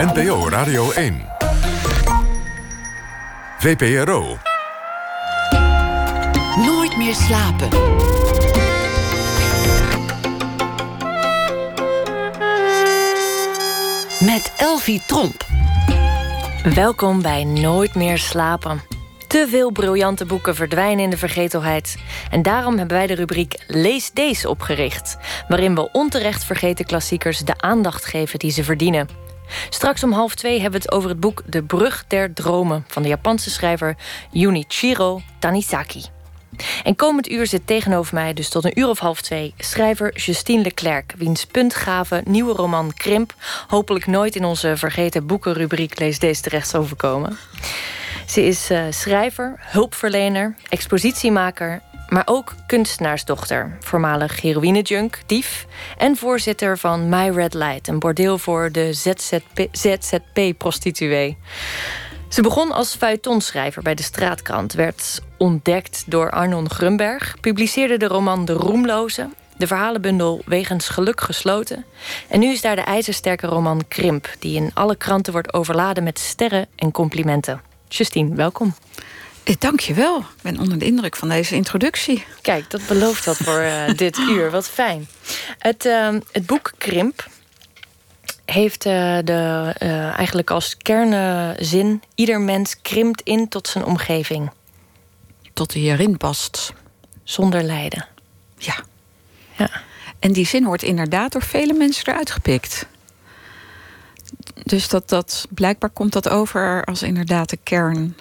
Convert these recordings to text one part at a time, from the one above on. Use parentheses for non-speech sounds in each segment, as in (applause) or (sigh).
NPO Radio 1. VPRO. Nooit meer slapen. Met Elvie Tromp. Welkom bij Nooit meer slapen. Te veel briljante boeken verdwijnen in de vergetelheid. En daarom hebben wij de rubriek Lees Deze opgericht. Waarin we onterecht vergeten klassiekers de aandacht geven die ze verdienen. Straks om half twee hebben we het over het boek De Brug der Dromen van de Japanse schrijver Junichiro Tanisaki. En komend uur zit tegenover mij, dus tot een uur of half twee, schrijver Justine Leclerc, wiens puntgave nieuwe roman Krimp hopelijk nooit in onze vergeten boekenrubriek Lees deze terecht overkomen. Ze is uh, schrijver, hulpverlener, expositiemaker, maar ook kunstenaarsdochter, voormalig heroïnejunk, dief en voorzitter van My Red Light, een bordeel voor de ZZP-prostituee. Ze begon als feuilletonschrijver bij de Straatkrant, werd ontdekt door Arnon Grunberg, publiceerde de roman De Roemloze, de verhalenbundel Wegens Geluk gesloten. En nu is daar de ijzersterke roman Krimp, die in alle kranten wordt overladen met sterren en complimenten. Justine, welkom. Eh, Dank je wel. Ik ben onder de indruk van deze introductie. Kijk, dat belooft wat voor uh, (laughs) dit uur. Wat fijn. Het, uh, het boek Krimp heeft uh, de, eigenlijk als kernzin... ieder mens krimpt in tot zijn omgeving. Tot hij erin past. Zonder lijden. Ja. ja. En die zin wordt inderdaad door vele mensen eruit gepikt. Dus dat, dat, blijkbaar komt dat over als inderdaad de kern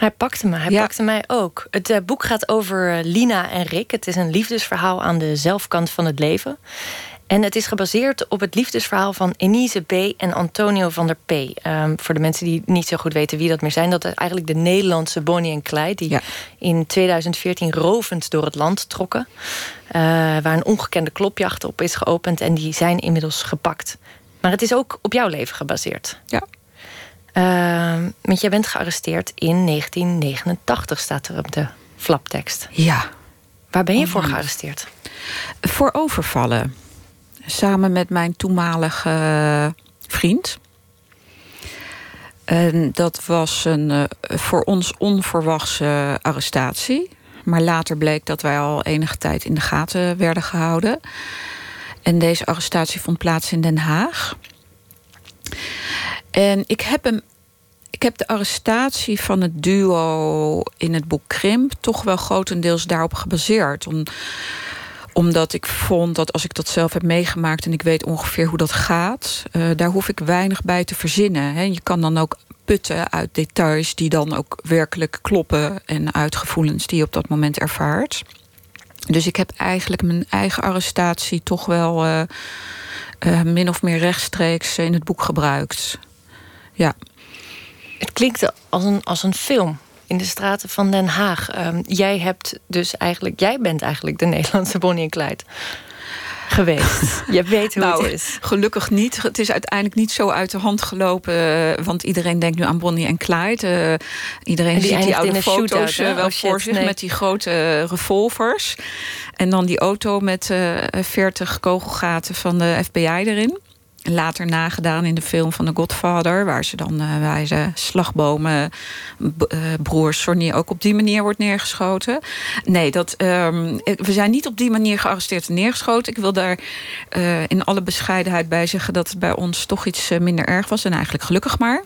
hij pakte me, hij ja. pakte mij ook. Het uh, boek gaat over uh, Lina en Rick. Het is een liefdesverhaal aan de zelfkant van het leven. En het is gebaseerd op het liefdesverhaal van Enise B. en Antonio van der P. Um, voor de mensen die niet zo goed weten wie dat meer zijn... dat is eigenlijk de Nederlandse Bonnie en Clyde... die ja. in 2014 rovend door het land trokken. Uh, waar een ongekende klopjacht op is geopend... en die zijn inmiddels gepakt. Maar het is ook op jouw leven gebaseerd. Ja. Uh, want jij bent gearresteerd in 1989, staat er op de flaptekst. Ja. Waar ben je voor gearresteerd? Voor overvallen. Samen met mijn toenmalige vriend. En dat was een uh, voor ons onverwachte arrestatie. Maar later bleek dat wij al enige tijd in de gaten werden gehouden. En deze arrestatie vond plaats in Den Haag. En ik heb hem. Ik heb de arrestatie van het duo in het boek Krimp toch wel grotendeels daarop gebaseerd. Om, omdat ik vond dat als ik dat zelf heb meegemaakt en ik weet ongeveer hoe dat gaat, uh, daar hoef ik weinig bij te verzinnen. Je kan dan ook putten uit details die dan ook werkelijk kloppen en uit gevoelens die je op dat moment ervaart. Dus ik heb eigenlijk mijn eigen arrestatie toch wel uh, uh, min of meer rechtstreeks in het boek gebruikt. Ja. Het klinkt als een, als een film in de straten van Den Haag. Um, jij hebt dus eigenlijk, jij bent eigenlijk de (laughs) Nederlandse Bonnie en Clyde geweest. (laughs) Je weet hoe nou, het is. Gelukkig niet. Het is uiteindelijk niet zo uit de hand gelopen. Want iedereen denkt nu aan Bonnie en Clyde. Uh, iedereen en die ziet die oude foto's uh, wel oh, voor zich nee. met die grote uh, revolvers. En dan die auto met 40 kogelgaten van de FBI erin. Later nagedaan in de film van The Godfather, waar ze dan bij de slagbomen uh, broer Sonny ook op die manier wordt neergeschoten. Nee, dat, um, we zijn niet op die manier gearresteerd en neergeschoten. Ik wil daar uh, in alle bescheidenheid bij zeggen dat het bij ons toch iets minder erg was. En eigenlijk gelukkig maar.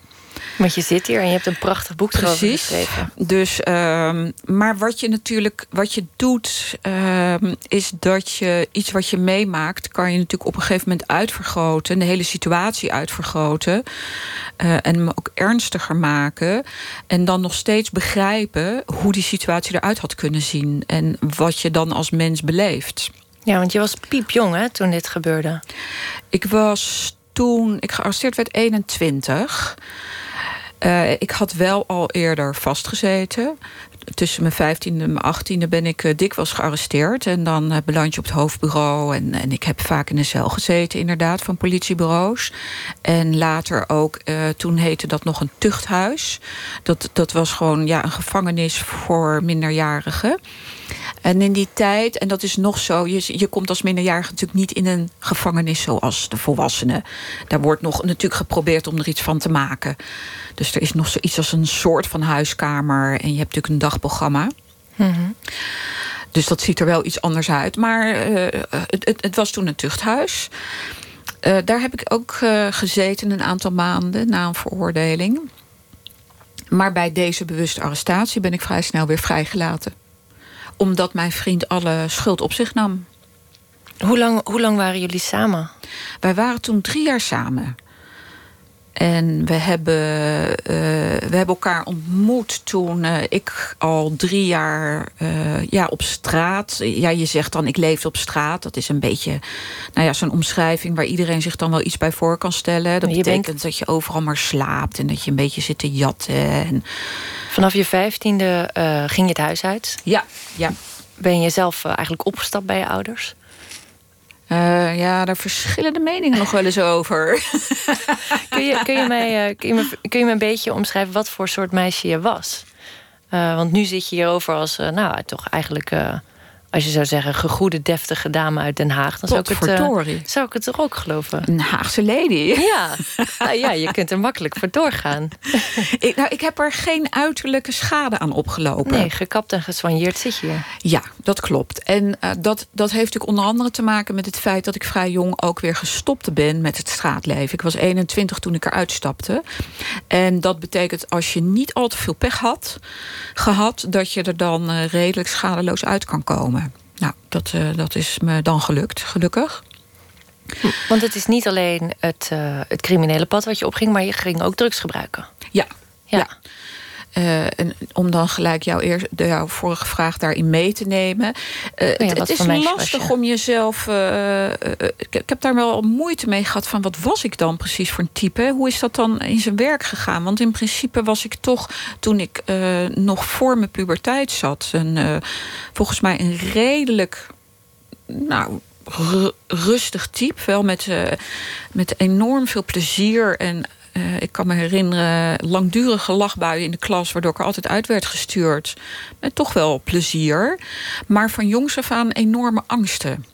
Want je zit hier en je hebt een prachtig boek Precies. geschreven. Dus, um, maar wat je natuurlijk, wat je doet, um, is dat je iets wat je meemaakt, kan je natuurlijk op een gegeven moment uitvergroten, de hele situatie uitvergroten. Uh, en hem ook ernstiger maken. En dan nog steeds begrijpen hoe die situatie eruit had kunnen zien. En wat je dan als mens beleeft. Ja, want je was piepjong hè, toen dit gebeurde. Ik was toen ik gearresteerd werd 21. Uh, ik had wel al eerder vastgezeten. Tussen mijn 15e en mijn 18e ben ik uh, dikwijls gearresteerd. En dan uh, beland je op het hoofdbureau. En, en ik heb vaak in een cel gezeten, inderdaad, van politiebureaus. En later ook, toen heette dat nog een tuchthuis. Dat, dat was gewoon ja, een gevangenis voor minderjarigen. En in die tijd, en dat is nog zo, je, je komt als minderjarige natuurlijk niet in een gevangenis zoals de volwassenen. Daar wordt nog natuurlijk geprobeerd om er iets van te maken. Dus er is nog zoiets als een soort van huiskamer. En je hebt natuurlijk een dagprogramma. Dus dat ziet er wel iets anders uit. Maar uh, het, het, het, was toen een tuchthuis. Uh, daar heb ik ook uh, gezeten een aantal maanden na een veroordeling. Maar bij deze bewuste arrestatie ben ik vrij snel weer vrijgelaten. Omdat mijn vriend alle schuld op zich nam. Hoe lang, hoe lang waren jullie samen? Wij waren toen drie jaar samen. En we hebben, uh, we hebben elkaar ontmoet toen uh, ik al drie jaar uh, ja, op straat. Ja, je zegt dan ik leefde op straat. Dat is een beetje nou ja, zo'n omschrijving waar iedereen zich dan wel iets bij voor kan stellen. Dat betekent bent... dat je overal maar slaapt en dat je een beetje zit te jatten. En... Vanaf je vijftiende ging je het huis uit? Ja, ja. Ben je zelf eigenlijk opgestapt bij je ouders? Uh, ja, daar verschillen de meningen nog wel eens over. (laughs) kun, je, kun, je mij, uh, kun, je me, kun je me een beetje omschrijven wat voor soort meisje je was? Uh, want nu zit je hierover als, nou, toch eigenlijk als je zou zeggen, gegoede, deftige dame uit Den Haag, dan zou ik, het, uh, zou ik het toch ook geloven. Een Haagse lady. Ja, (laughs) nou, ja je kunt er makkelijk voor doorgaan. (laughs) ik, nou, ik heb er geen uiterlijke schade aan opgelopen. Nee, gekapt en geswanjeerd zit je. Ja, dat klopt. En uh, dat, dat heeft natuurlijk onder andere te maken met het feit dat ik vrij jong ook weer gestopt ben met het straatleven. Ik was 21 toen ik eruit stapte. En dat betekent als je niet al te veel pech had gehad, dat je er dan uh, redelijk schadeloos uit kan komen. Nou, dat, uh, dat is me dan gelukt, gelukkig. Want het is niet alleen het, uh, het criminele pad wat je opging, maar je ging ook drugs gebruiken. Ja, ja. ja. Uh, en om dan gelijk jouw, eer, de, jouw vorige vraag daarin mee te nemen. Uh, ja, het, het is lastig om jezelf. Uh, ik, ik, heb daar wel moeite mee gehad van wat was ik dan precies voor een type? Hoe is dat dan in zijn werk gegaan? Want in principe was ik toch, toen ik nog voor mijn puberteit zat, een, volgens mij een redelijk. Nou, rustig type. Wel met, met enorm veel plezier en uh, ik kan me herinneren langdurige lachbuien in de klas, waardoor ik er altijd uit werd gestuurd. Met toch wel plezier. Maar van jongs af aan enorme angsten.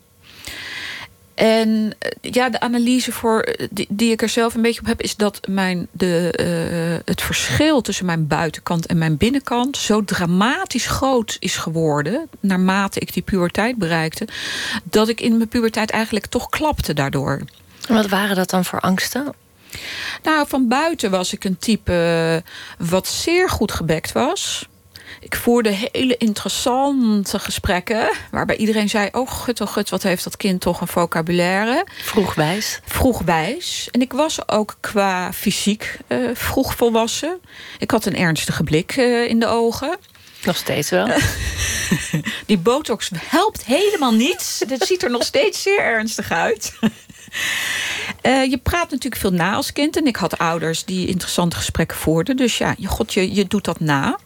En eh, ja, de analyse voor, eh, die, ik er zelf een beetje op heb, is dat mijn, de, het verschil tussen mijn buitenkant en mijn binnenkant zo dramatisch groot is geworden, naarmate ik die puberteit bereikte, dat ik in mijn puberteit eigenlijk toch klapte daardoor. Wat waren dat dan voor angsten? Nou, van buiten was ik een type wat zeer goed gebekt was. Ik voerde hele interessante gesprekken. Waarbij iedereen zei: Oh, gut, oh, gut, wat heeft dat kind toch een vocabulaire? Vroegwijs. Vroegwijs. En ik was ook qua fysiek uh, vroeg volwassen. Ik had een ernstige blik uh, in de ogen. Nog steeds wel. (laughs) Die botox helpt helemaal niet. Het ziet er nog steeds zeer ernstig uit. Uh, je praat natuurlijk veel na als kind. En ik had ouders die interessante gesprekken voerden. Dus ja, je, god, je, je doet dat na.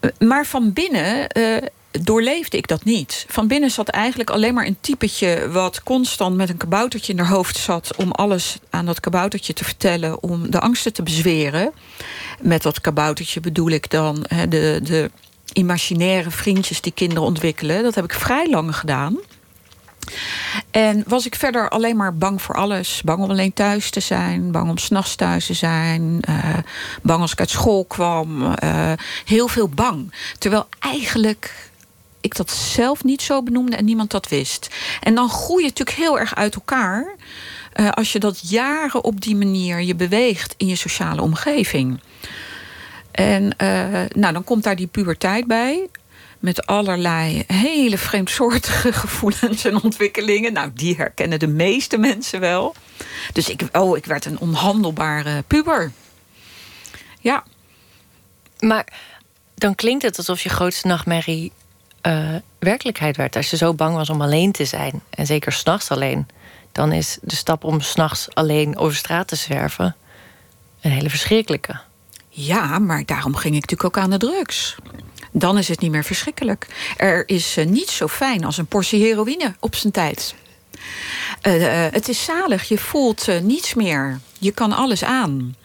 Uh, maar van binnen uh, doorleefde ik dat niet. Van binnen zat eigenlijk alleen maar een typetje... wat constant met een kaboutertje in haar hoofd zat... om alles aan dat kaboutertje te vertellen... om de angsten te bezweren. Met dat kaboutertje bedoel ik dan de, de imaginaire vriendjes die kinderen ontwikkelen. Dat heb ik vrij lang gedaan... En was ik verder alleen maar bang voor alles. Bang om alleen thuis te zijn. Bang om s'nachts thuis te zijn. Uh, bang als ik uit school kwam. Uh, heel veel bang. Terwijl eigenlijk ik dat zelf niet zo benoemde en niemand dat wist. En dan groei je natuurlijk heel erg uit elkaar. Uh, als je dat jaren op die manier je beweegt in je sociale omgeving. En nou, dan komt daar die puberteit bij met allerlei hele vreemdsoortige (laughs) gevoelens en ontwikkelingen. Nou, die herkennen de meeste mensen wel. Dus ik, oh, ik werd een onhandelbare puber. Ja. Maar dan klinkt het alsof je grootste nachtmerrie uh, werkelijkheid werd. Als je zo bang was om alleen te zijn, en zeker s'nachts alleen... dan is de stap om s'nachts alleen over straat te zwerven... een hele verschrikkelijke. Ja, maar daarom ging ik natuurlijk ook aan de drugs dan is het niet meer verschrikkelijk. Er is uh, niet zo fijn als een portie heroïne op zijn tijd. Uh, uh, het is zalig, je voelt niets meer. Je kan alles aan.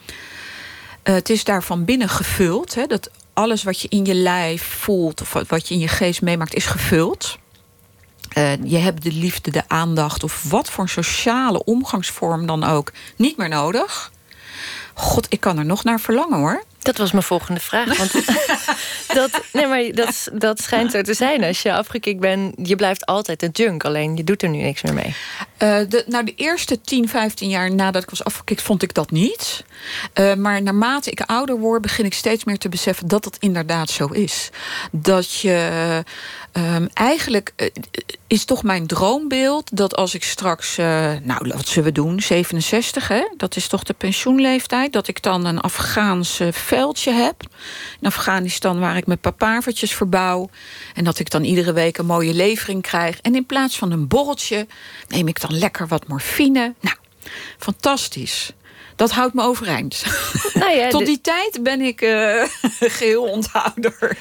het is daar van binnen gevuld. Hè, dat alles wat je in je lijf voelt of wat je in je geest meemaakt, is gevuld. Je hebt de liefde, de aandacht of wat voor sociale omgangsvorm dan ook niet meer nodig. God, ik kan er nog naar verlangen hoor. Dat was mijn volgende vraag. Want (laughs) dat, nee, maar dat, dat schijnt zo te zijn. Als je afgekikt bent, je blijft altijd een junk. Alleen je doet er nu niks meer mee. Uh, de, nou, de eerste 10, 15 jaar nadat ik was afgekikt, vond ik dat niet. Uh, maar naarmate ik ouder word, begin ik steeds meer te beseffen dat dat inderdaad zo is. Dat je um, eigenlijk uh, is toch mijn droombeeld dat als ik straks, nou, wat zullen we doen? 67, hè? Dat is toch de pensioenleeftijd. Dat ik dan een Afghaanse veldje heb in Afghanistan waar ik mijn papavertjes verbouw. En dat ik dan iedere week een mooie levering krijg. En in plaats van een borreltje neem ik dan lekker wat morfine. Nou, fantastisch. Dat houdt me overeind. Nou ja, (laughs) Tot die tijd ben ik uh, (laughs) geheel onthouder.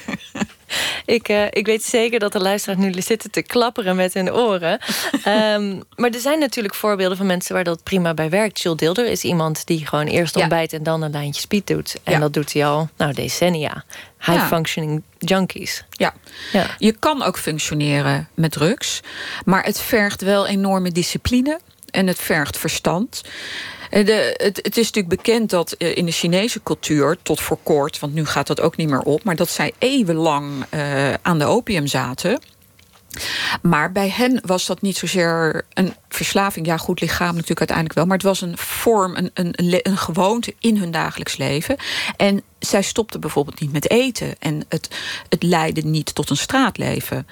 (laughs) Ik, uh, ik weet zeker dat de luisteraars nu zitten te klapperen met hun oren. um, (laughs) maar er zijn natuurlijk voorbeelden van mensen waar dat prima bij werkt. Jules Dilder is iemand die gewoon eerst ontbijt en dan een lijntje speed doet. En ja. dat doet hij al nou, decennia. High-functioning junkies. Ja. ja, je kan ook functioneren met drugs. Maar het vergt wel enorme discipline. En het vergt verstand. Eh, het, het, is natuurlijk bekend dat eh, in de Chinese cultuur, tot voor kort, want nu gaat dat ook niet meer op, maar dat zij eeuwenlang uh, aan de opium zaten. Maar bij hen was dat niet zozeer een verslaving. Ja, goed lichaam natuurlijk uiteindelijk wel. Maar het was een vorm, een, een, een gewoonte in hun dagelijks leven. En zij stopten bijvoorbeeld niet met eten. En het, het leidde niet tot een straatleven.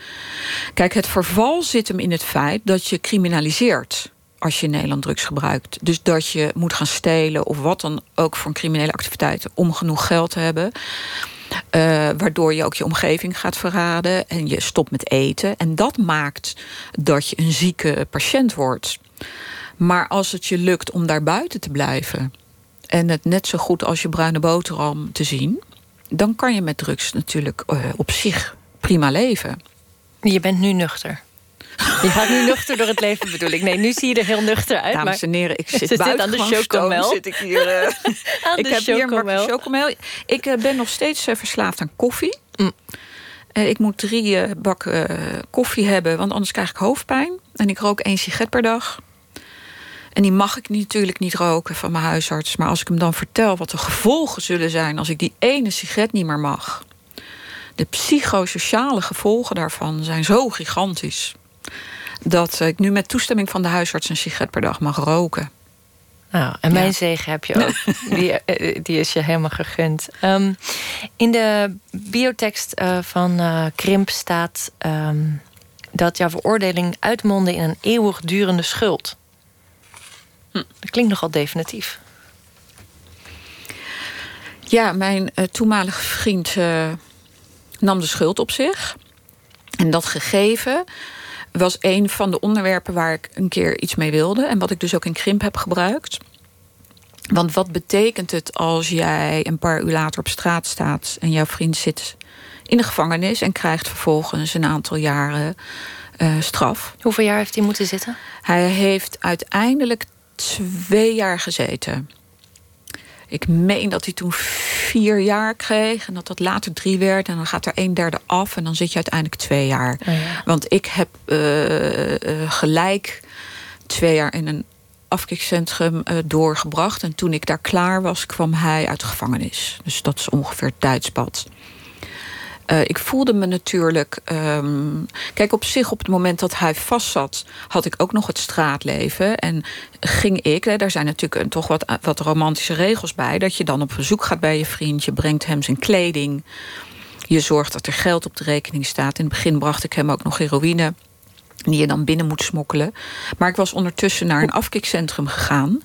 Kijk, het verval zit hem in het feit dat je criminaliseert als je in Nederland drugs gebruikt. Dus dat je moet gaan stelen of wat dan ook voor criminele activiteit om genoeg geld te hebben. Uh, waardoor je ook je omgeving gaat verraden en je stopt met eten. En dat maakt dat je een zieke patiënt wordt. Maar als het je lukt om daar buiten te blijven en het net zo goed als je bruine boterham te zien, dan kan je met drugs natuurlijk uh, op zich prima leven. Je bent nu nuchter. Je gaat nu nuchter door het leven, bedoel ik. Nee, nu zie je er heel nuchter uit. Dames en heren, ik zit, buiten aan de chocomel. Zit ik hier, uh, (laughs) (laughs) aan ik heb chocomel. hier chocomel. Ik uh, ben nog steeds uh, verslaafd aan koffie. Mm. ik moet drie bakken koffie hebben, want anders krijg ik hoofdpijn. En ik rook één sigaret per dag. En die mag ik natuurlijk niet roken van mijn huisarts. Maar als ik hem dan vertel wat de gevolgen zullen zijn als ik die ene sigaret niet meer mag. De psychosociale gevolgen daarvan zijn zo gigantisch dat ik nu met toestemming van de huisarts een sigaret per dag mag roken. Nou, en mijn zegen heb je ook. (laughs) die, eh, die is je helemaal gegund. Um, in de biotekst uh, van uh, Krimp staat um, dat jouw veroordeling uitmondde in een eeuwigdurende schuld. Hm. Dat klinkt nogal definitief. Ja, mijn uh, toenmalige vriend nam de schuld op zich. En dat gegeven was een van de onderwerpen waar ik een keer iets mee wilde. En wat ik dus ook in Krimp heb gebruikt. Want wat betekent het als jij een paar uur later op straat staat en jouw vriend zit in de gevangenis en krijgt vervolgens een aantal jaren uh, straf? Hoeveel jaar heeft hij moeten zitten? Hij heeft uiteindelijk twee jaar gezeten. Ik meen dat hij toen vier jaar kreeg en dat dat later drie werd. En dan gaat er een derde af en dan zit je uiteindelijk twee jaar. Oh ja. Want ik heb uh, uh, gelijk twee jaar in een afkikcentrum uh, doorgebracht. En toen ik daar klaar was, kwam hij uit de gevangenis. Dus dat is ongeveer het tijdspad. Uh, ik voelde me natuurlijk. Um, kijk, op zich, op het moment dat hij vastzat, had ik ook nog het straatleven. En ging ik, hè, daar zijn natuurlijk toch wat, wat romantische regels bij. Dat je dan op bezoek gaat bij je vriend, je brengt hem zijn kleding. Je zorgt dat er geld op de rekening staat. In het begin bracht ik hem ook nog heroïne die je dan binnen moet smokkelen. Maar ik was ondertussen naar een afkikcentrum gegaan.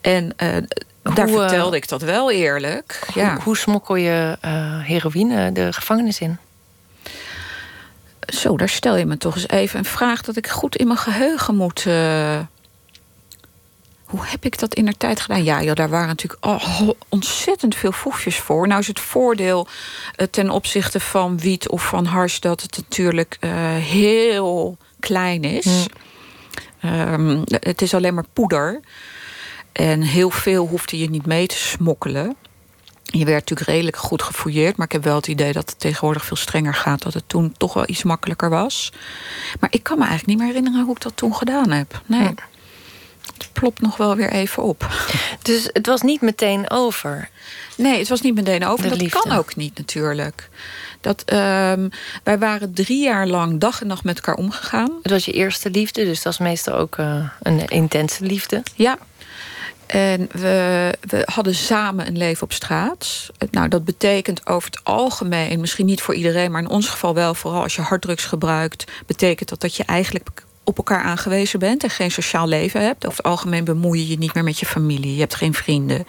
En uh, daar hoe, vertelde ik dat wel eerlijk. Hoe, ja. hoe smokkel je uh, heroïne de gevangenis in? Zo, daar stel je me toch eens even een vraag dat ik goed in mijn geheugen moet. Uh... Hoe heb ik dat in de tijd gedaan? Ja, ja daar waren natuurlijk oh, ontzettend veel foefjes voor. Nou is het voordeel uh, ten opzichte van wiet of van hars dat het natuurlijk heel klein is. Mm. Um, het is alleen maar poeder. En heel veel hoefde je niet mee te smokkelen. Je werd natuurlijk redelijk goed gefouilleerd, maar ik heb wel het idee dat het tegenwoordig veel strenger gaat. Dat het toen toch wel iets makkelijker was. Maar ik kan me eigenlijk niet meer herinneren hoe ik dat toen gedaan heb. Nee. Het plopt nog wel weer even op. Dus het was niet meteen over? Nee, het was niet meteen over. dat kan ook niet natuurlijk. Dat, um, wij waren drie jaar lang dag en nacht met elkaar omgegaan. Het was je eerste liefde, dus dat is meestal ook uh, een intense liefde. Ja, en we, we hadden samen een leven op straat. Nou, dat betekent over het algemeen, misschien niet voor iedereen, maar in ons geval wel, vooral als je harddrugs gebruikt, betekent dat dat je eigenlijk op elkaar aangewezen bent en geen sociaal leven hebt. Over het algemeen bemoei je je niet meer met je familie. Je hebt geen vrienden.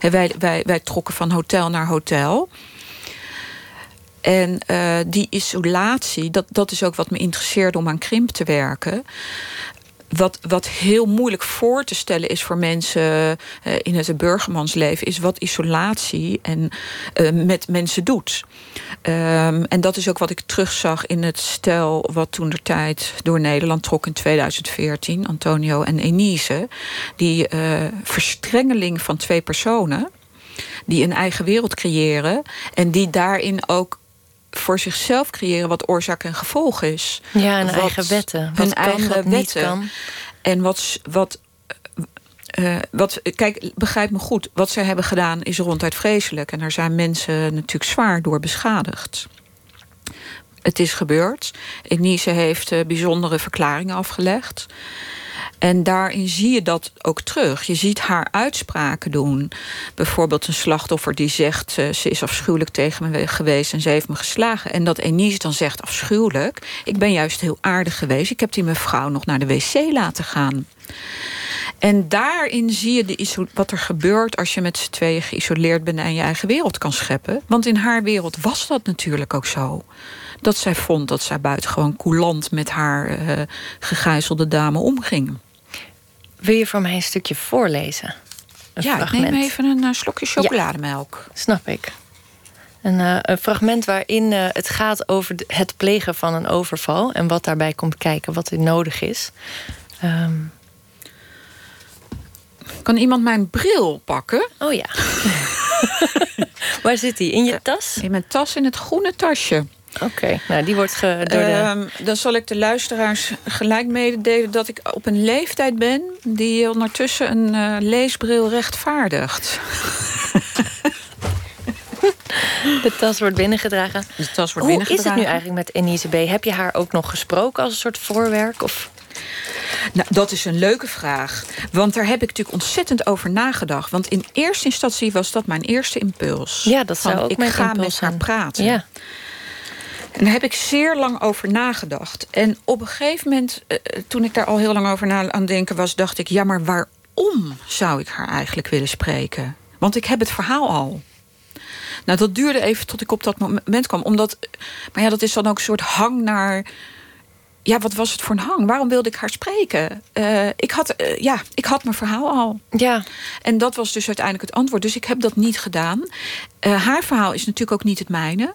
wij, wij, wij trokken van hotel naar hotel. En uh, die isolatie, dat, dat is ook wat me interesseerde om aan krimp te werken wat, wat heel moeilijk voor te stellen is voor mensen uh, in het burgermansleven, is wat isolatie en, uh, met mensen doet. Um, en dat is ook wat ik terugzag in het stel wat toen de tijd door Nederland trok in 2014, Antonio en Enise. Die uh, verstrengeling van twee personen die een eigen wereld creëren en die daarin ook voor zichzelf creëren wat oorzaak en gevolg is. Ja, een eigen wetten. Wat kan, eigen wat wetten. Kan. En wat, wat uh, wat, kijk, begrijp me goed. Wat zij hebben gedaan is ronduit vreselijk. En daar zijn mensen natuurlijk zwaar door beschadigd. Het is gebeurd. Enise heeft uh, bijzondere verklaringen afgelegd. En daarin zie je dat ook terug. Je ziet haar uitspraken doen. Bijvoorbeeld een slachtoffer die zegt... Uh, ze is afschuwelijk tegen me geweest en ze heeft me geslagen. En dat Enise dan zegt afschuwelijk... ik ben juist heel aardig geweest. Ik heb die mevrouw nog naar de wc laten gaan. En daarin zie je de wat er gebeurt als je met z'n tweeën geïsoleerd bent en je eigen wereld kan scheppen. Want in haar wereld was dat natuurlijk ook zo. Dat zij vond dat zij buitengewoon coulant met haar uh, gegijzelde dame omging. Wil je voor mij een stukje voorlezen? Een ja, fragment. ik neem even een uh, slokje chocolademelk. Ja, snap ik. Een, uh, een fragment waarin het gaat over het plegen van een overval... en wat daarbij komt kijken, wat er nodig is. Um... Kan iemand mijn bril pakken? Oh ja. (laughs) (laughs) Waar zit die? In je tas? In mijn tas, in het groene tasje. Oké, nou die wordt ge, door de... Ehm, dan zal ik de luisteraars gelijk mededelen dat ik op een leeftijd ben die ondertussen een uh, leesbril rechtvaardigt. (laughs) De tas wordt binnengedragen. De tas wordt Hoe binnengedragen. is het nu eigenlijk met Enise B? Heb je haar ook nog gesproken als een soort voorwerk? Of? Nou, dat is een leuke vraag. Want daar heb ik natuurlijk ontzettend over nagedacht. Want in eerste instantie was dat mijn eerste impuls. Ja, dat zou ook ik mijn ga met haar praten. Ja. En daar heb ik zeer lang over nagedacht. En op een gegeven moment, eh, toen ik daar al heel lang over na aan denken was, dacht ik: ja, maar waarom zou ik haar eigenlijk willen spreken? Want ik heb het verhaal al. Nou, dat duurde even tot ik op dat moment kwam. Omdat, maar ja, dat is dan ook een soort hang naar. Ja, wat was het voor een hang? Waarom wilde ik haar spreken? Uh, ik, had, uh, ja, ik had mijn verhaal al. Ja. En dat was dus uiteindelijk het antwoord. Dus ik heb dat niet gedaan. Uh, haar verhaal is natuurlijk ook niet het mijne.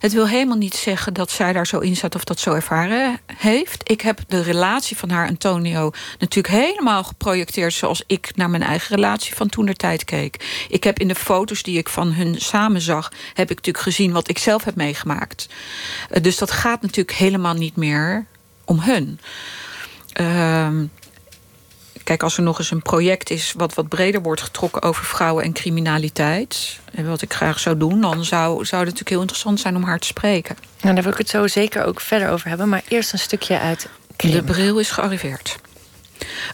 Het wil helemaal niet zeggen dat zij daar zo in staat of dat zo ervaren heeft. Ik heb de relatie van haar Antonio natuurlijk helemaal geprojecteerd zoals ik naar mijn eigen relatie van toen de tijd keek. Ik heb in de foto's die ik van hun samen zag, heb ik natuurlijk gezien wat ik zelf heb meegemaakt. Uh, dus dat gaat natuurlijk helemaal niet meer om hun. Uh, Kijk, als er nog eens een project is wat wat breder wordt getrokken over vrouwen en criminaliteit, en wat ik graag zou doen, dan zou, zou het natuurlijk heel interessant zijn om haar te spreken. Nou, daar wil ik het zo zeker ook verder over hebben, maar eerst een stukje uit. Krim. De bril is gearriveerd.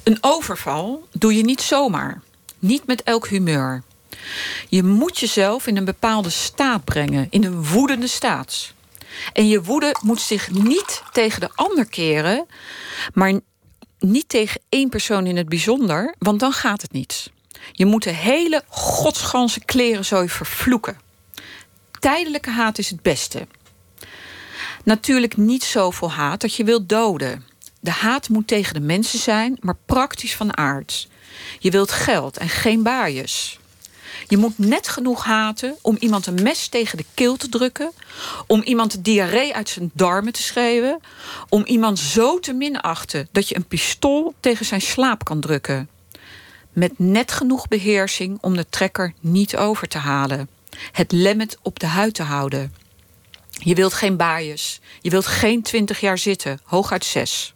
Een overval doe je niet zomaar, niet met elk humeur. Je moet jezelf in een bepaalde staat brengen, in een woedende staat. En je woede moet zich niet tegen de ander keren, maar niet tegen één persoon in het bijzonder, want dan gaat het niet. Je moet de hele godsganse kleren zo vervloeken. Tijdelijke haat is het beste. Natuurlijk niet zoveel haat dat je wilt doden. De haat moet tegen de mensen zijn, maar praktisch van aard. Je wilt geld en geen baaiers. Je moet net genoeg haten om iemand een mes tegen de keel te drukken, om iemand diarree uit zijn darmen te schreeuwen, om iemand zo te minachten dat je een pistool tegen zijn slaap kan drukken. Met net genoeg beheersing om de trekker niet over te halen. Het lemmet op de huid te houden. Je wilt geen baaiers. Je wilt geen twintig jaar zitten, hooguit zes.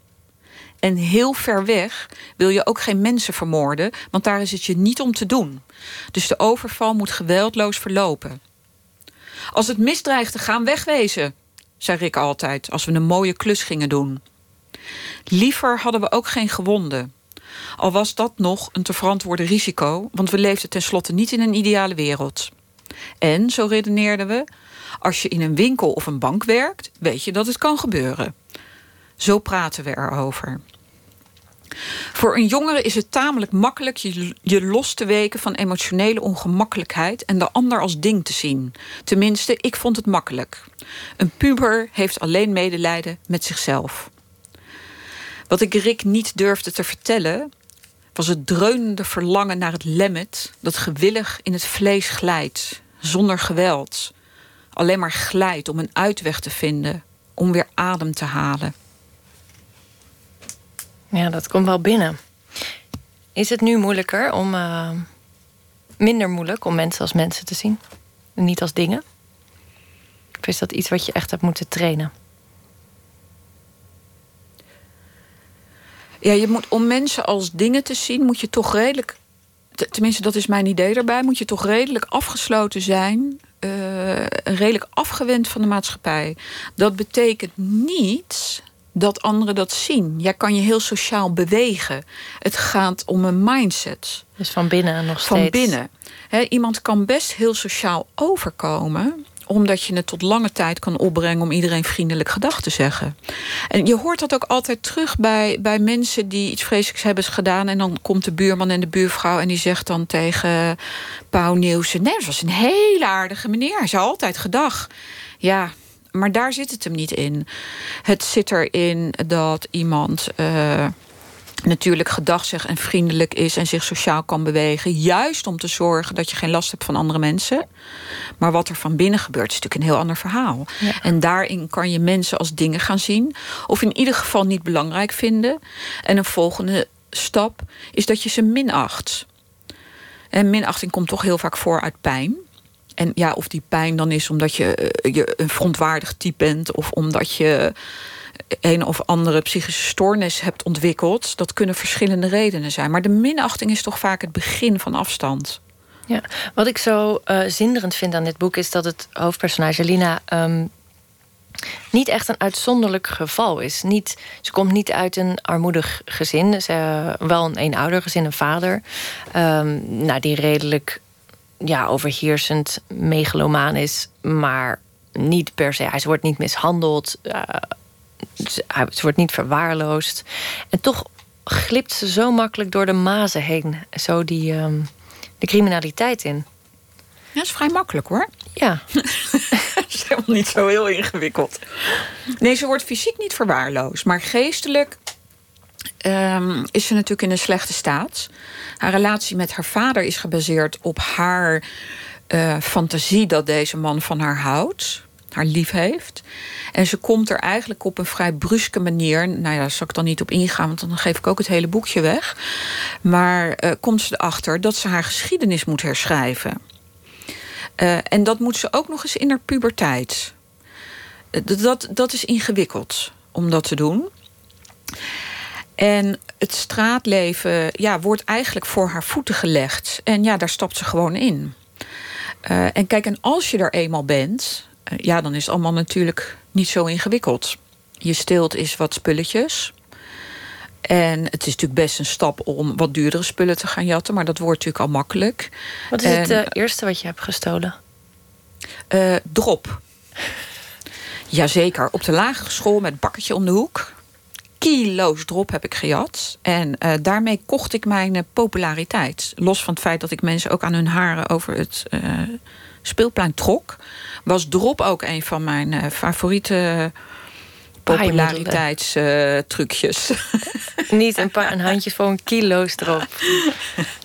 En heel ver weg wil je ook geen mensen vermoorden, want daar is het je niet om te doen. Dus de overval moet geweldloos verlopen. Als het misdreigt te gaan, wegwezen, zei Rick altijd als we een mooie klus gingen doen. Liever hadden we ook geen gewonden. Al was dat nog een te verantwoorden risico, want we leefden tenslotte niet in een ideale wereld. En, zo redeneerden we, als je in een winkel of een bank werkt, weet je dat het kan gebeuren. Zo praten we erover. Voor een jongere is het tamelijk makkelijk je, je los te weken van emotionele ongemakkelijkheid en de ander als ding te zien. Tenminste, ik vond het makkelijk. Een puber heeft alleen medelijden met zichzelf. Wat ik Rick niet durfde te vertellen, was het dreunende verlangen naar het lemmet dat gewillig in het vlees glijdt, zonder geweld. Alleen maar glijdt om een uitweg te vinden, om weer adem te halen. Ja, dat komt wel binnen. Is het nu moeilijker om. Uh, minder moeilijk om mensen als mensen te zien? En niet als dingen? Of is dat iets wat je echt hebt moeten trainen? Ja, je moet, om mensen als dingen te zien, moet je toch redelijk. Tenminste, dat is mijn idee daarbij. Moet je toch redelijk afgesloten zijn. Uh, redelijk afgewend van de maatschappij. Dat betekent niet dat anderen dat zien. Jij kan je heel sociaal bewegen. Het gaat om een mindset. Dus van binnen nog steeds. Van binnen. iemand kan best heel sociaal overkomen omdat je het tot lange tijd kan opbrengen om iedereen vriendelijk gedag te zeggen. En je hoort dat ook altijd terug bij, bij mensen die iets vreselijks hebben gedaan. En dan komt de buurman en de buurvrouw en die zegt dan tegen Pauw Nieuwsen: Nee, dat was een hele aardige meneer. Hij zei altijd gedag. Ja, maar daar zit het hem niet in. Het zit erin dat iemand. Uh, natuurlijk gedachtig en vriendelijk is en zich sociaal kan bewegen. Juist om te zorgen dat je geen last hebt van andere mensen. Maar wat er van binnen gebeurt, is natuurlijk een heel ander verhaal. En daarin kan je mensen als dingen gaan zien. Of in ieder geval niet belangrijk vinden. En een volgende stap is dat je ze minacht. En minachting komt toch heel vaak voor uit pijn. En ja, of die pijn dan is omdat je, eh, je een verontwaardigd type bent, of omdat je een of andere psychische stoornis hebt ontwikkeld. Dat kunnen verschillende redenen zijn. Maar de minachting is toch vaak het begin van afstand. Ja, wat ik zo uh, zinderend vind aan dit boek is dat het hoofdpersonage Lina ehm, niet echt een uitzonderlijk geval is. Niet, ze komt niet uit een armoedig gezin. Ze, uh, wel een eenoudergezin, een vader. Um, nou, die redelijk ja, overheersend megalomaan is, maar niet per se. Hij wordt niet mishandeld. Uh, ze, wordt niet verwaarloosd. En toch glipt ze zo makkelijk door de mazen heen. Zo die, um, de criminaliteit in. Ja, dat is vrij makkelijk hoor. Ja. dat (laughs) is helemaal niet zo heel ingewikkeld. Nee, ze wordt fysiek niet verwaarloosd. Maar geestelijk um, is ze natuurlijk in een slechte staat. Haar relatie met haar vader is gebaseerd op haar uh, fantasie dat deze man van haar houdt, haar lief heeft. En ze komt er eigenlijk op een vrij bruske manier. Nou ja, daar zal ik dan niet op ingaan, want dan geef ik ook het hele boekje weg. Maar uh, komt ze erachter dat ze haar geschiedenis moet herschrijven. Uh, en dat moet ze ook nog eens in haar puberteit. dat, dat is ingewikkeld om dat te doen. En het straatleven ja, wordt eigenlijk voor haar voeten gelegd. En ja, daar stapt ze gewoon in. Uh, en kijk, en als je er eenmaal bent, uh, ja, dan is het allemaal natuurlijk niet zo ingewikkeld. Je steelt is wat spulletjes. En het is natuurlijk best een stap om wat duurdere spullen te gaan jatten, maar dat wordt natuurlijk al makkelijk. Wat is en, het uh, eerste wat je hebt gestolen? drop. Jazeker, op de lagere school met bakkertje om de hoek kilo's drop heb ik gejat. En uh, daarmee kocht ik mijn uh, populariteit. Los van het feit dat ik mensen ook aan hun haren over het uh, speelplein trok, was drop ook een van mijn favoriete populariteitstrucjes. Niet een paar een handje voor een kilo's drop. (laughs)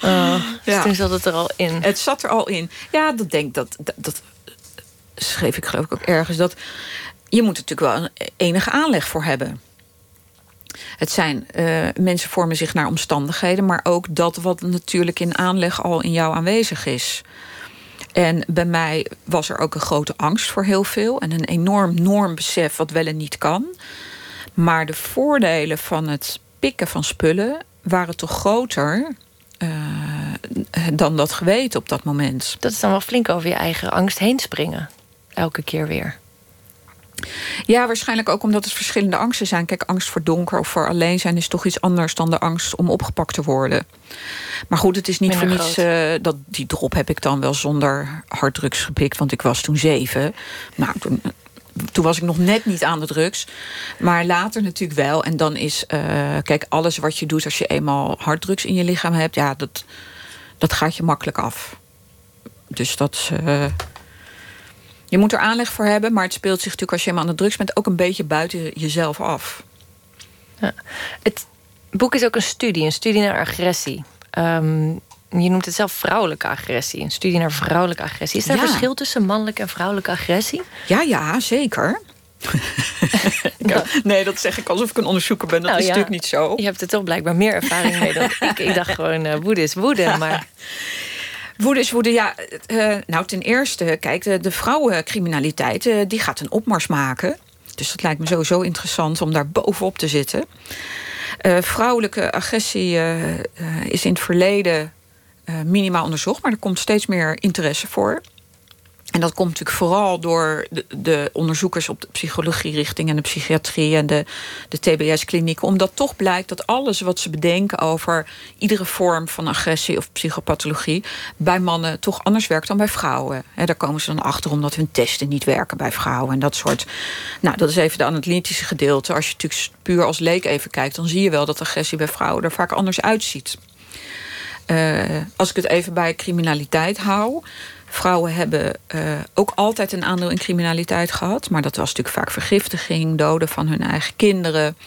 Oh, dus ja. toen zat het er al in. Het zat er al in. Ja, dat denk dat, dat, dat schreef ik geloof ik ook ergens dat je moet er natuurlijk wel een enige aanleg voor hebben. Het zijn uh, mensen vormen zich naar omstandigheden, maar ook dat wat natuurlijk in aanleg al in jou aanwezig is. En bij mij was er ook een grote angst voor heel veel en een enorm normbesef wat wel en niet kan. Maar de voordelen van het pikken van spullen waren toch groter uh, dan dat geweten op dat moment. Dat is dan wel flink over je eigen angst heen springen. Elke keer weer. Ja, waarschijnlijk ook omdat het verschillende angsten zijn. Kijk, angst voor donker of voor alleen zijn is toch iets anders dan de angst om opgepakt te worden. Maar goed, het is niet voor niets. Uh, dat, die drop heb ik dan wel zonder harddrugs gepikt, want ik was toen zeven. Nou, toen, toen was ik nog net niet aan de drugs. Maar later natuurlijk wel. En dan is, uh, kijk, alles wat je doet als je eenmaal harddrugs in je lichaam hebt, ja, dat, dat gaat je makkelijk af. Dus dat. Uh, je moet er aanleg voor hebben, maar het speelt zich natuurlijk als je helemaal aan de drugs bent ook een beetje buiten jezelf af. Ja. Het boek is ook een studie, een studie naar agressie. Um, je noemt het zelf vrouwelijke agressie. Een studie naar vrouwelijke agressie. Is er ja. verschil tussen mannelijke en vrouwelijke agressie? Ja, ja, zeker. (laughs) nee, dat zeg ik alsof ik een onderzoeker ben. Dat nou, is ja, natuurlijk niet zo. Je hebt er toch blijkbaar meer ervaring mee dan (laughs) ik. Ik dacht gewoon, uh, woede is woede. Maar (laughs) Woede is woede, ja. Uh, nou, ten eerste, kijk, de, vrouwencriminaliteit... Uh, die gaat een opmars maken. Dus dat lijkt me sowieso interessant om daar bovenop te zitten. Vrouwelijke agressie is in het verleden minimaal onderzocht... maar er komt steeds meer interesse voor. En dat komt natuurlijk vooral door de, de, onderzoekers op de psychologie-richting en de psychiatrie en de, de TBS-klinieken. Omdat toch blijkt dat alles wat ze bedenken over iedere vorm van agressie of psychopathologie bij mannen toch anders werkt dan bij vrouwen. He, daar komen ze dan achter omdat hun testen niet werken bij vrouwen en dat soort. Nou, dat is even de analytische gedeelte. Als je natuurlijk puur als leek even kijkt, dan zie je wel dat agressie bij vrouwen er vaak anders uitziet. Uh, als ik het even bij criminaliteit hou. Vrouwen hebben uh, ook altijd een aandeel in criminaliteit gehad. Maar dat was natuurlijk vaak vergiftiging, doden van hun eigen kinderen.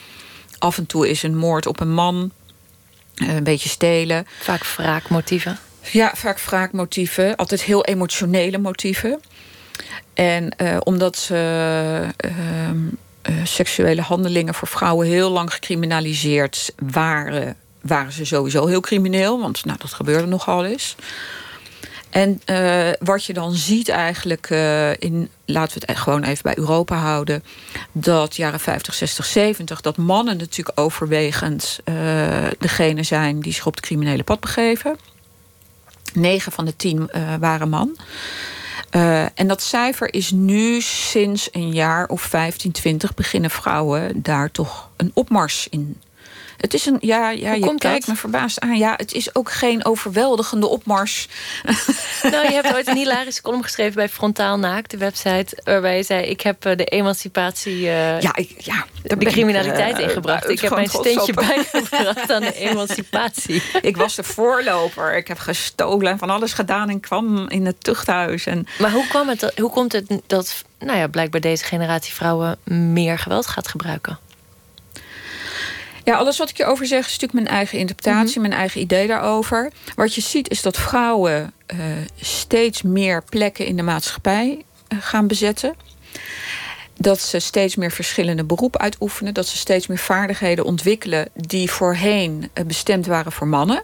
Af en toe is een moord op een man. Uh, een beetje stelen. Vaak wraakmotieven. Ja, vaak wraakmotieven. Altijd heel emotionele motieven. En uh, omdat ze seksuele handelingen voor vrouwen heel lang gecriminaliseerd waren, waren ze sowieso heel crimineel. Want nou, dat gebeurde nogal eens. En uh, wat je dan ziet eigenlijk uh, in, laten we het gewoon even bij Europa houden, dat jaren 50, 60, 70, dat mannen natuurlijk overwegend uh, degene zijn die zich op het criminele pad begeven. Negen van de tien waren man. en dat cijfer is nu sinds een jaar of 15, 20 beginnen vrouwen daar toch een opmars in het is een, ja, ja je kijkt me verbaasd aan. Ja, het is ook geen overweldigende opmars. (laughs) Nou, je hebt ooit een hilarische column geschreven bij Frontaal Naakt, de website, waarbij je zei: Ik heb eh, de emancipatie. Uh, ja, ik, ja, de criminaliteit uh, ingebracht. Ik heb mijn steentje (laughs) bijgebracht aan de emancipatie. (laughs) ik was de voorloper. Ik heb gestolen en van alles gedaan en kwam in het tuchthuis. En... Maar hoe, kwam het, hoe komt het dat nou ja, blijkbaar deze generatie vrouwen meer geweld gaat gebruiken? Ja, alles wat ik je over zeg is natuurlijk mijn eigen interpretatie, mhm. mijn eigen idee daarover. Wat je ziet is dat vrouwen uh, steeds meer plekken in de maatschappij uh, gaan bezetten. Dat ze steeds meer verschillende beroepen uitoefenen. Dat ze steeds meer vaardigheden ontwikkelen die voorheen uh, bestemd waren voor mannen.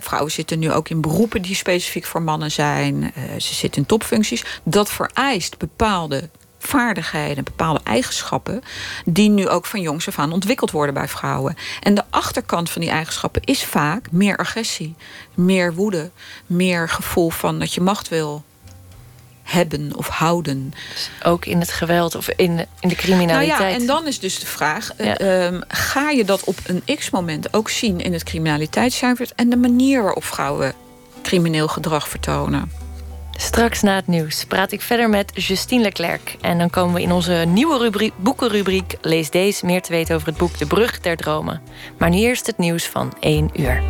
vrouwen zitten nu ook in beroepen die specifiek voor mannen zijn. ze zitten in topfuncties. Dat vereist bepaalde vaardigheden, bepaalde eigenschappen, die nu ook van jongs af aan ontwikkeld worden bij vrouwen. En de achterkant van die eigenschappen is vaak meer agressie, meer woede, meer gevoel van dat je macht wil hebben of houden. Dus ook in het geweld of in, in de criminaliteit. Nou ja, en dan is dus de vraag: eh, ehm, ga je dat op een x-moment ook zien in het criminaliteitscijfer en de manier waarop vrouwen crimineel gedrag vertonen? Straks na het nieuws praat ik verder met Justine Leclerc. En dan komen we in onze nieuwe rubriek, boekenrubriek... Lees deze meer te weten over het boek De Brug der Dromen. Maar nu eerst het nieuws van 1 uur.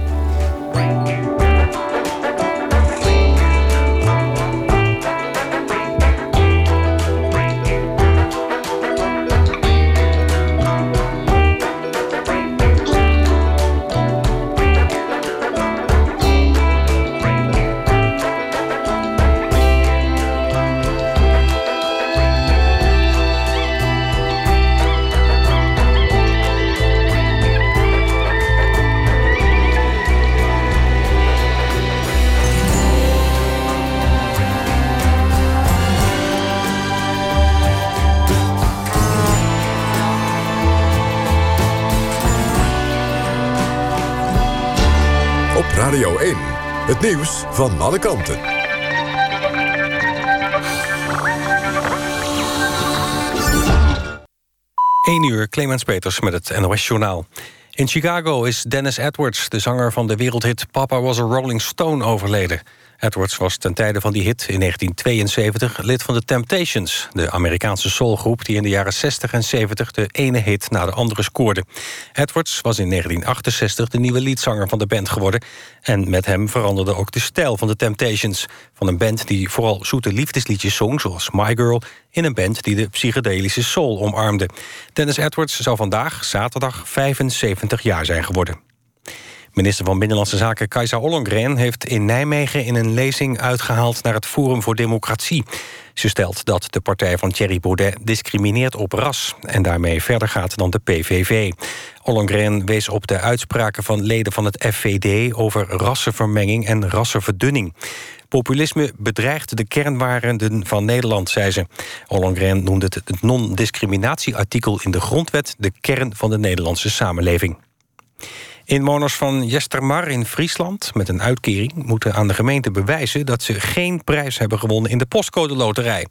Het nieuws van alle kanten. 1 uur, Clemens Peters met het NOS Journaal. In Chicago is Dennis Edwards, de zanger van de wereldhit Papa Was a Rolling Stone, overleden. Edwards was ten tijde van die hit in 1972 lid van de Temptations... de Amerikaanse soulgroep die in de jaren 60 en 70... de ene hit na de andere scoorde. Edwards was in 1968 de nieuwe leadzanger van de band geworden... en met hem veranderde ook de stijl van de Temptations... van een band die vooral zoete liefdesliedjes zong, zoals My Girl... in een band die de psychedelische soul omarmde. Dennis Edwards zou vandaag, zaterdag, 75 jaar zijn geworden. Minister van Binnenlandse Zaken Kajsa Ollongren heeft in Nijmegen in een lezing uitgehaald naar het Forum voor Democratie. Ze stelt dat de partij van Thierry Baudet discrimineert op ras en daarmee verder gaat dan de PVV. Ollongren wees op de uitspraken van leden van het FVD over rassenvermenging en rassenverdunning. Populisme bedreigt de kernwaarden van Nederland, zei ze. Ollongren noemde het non-discriminatieartikel in de grondwet de kern van de Nederlandse samenleving. Inwoners van Jestermar in Friesland met een uitkering... moeten aan de gemeente bewijzen dat ze geen prijs hebben gewonnen... in de postcode loterij.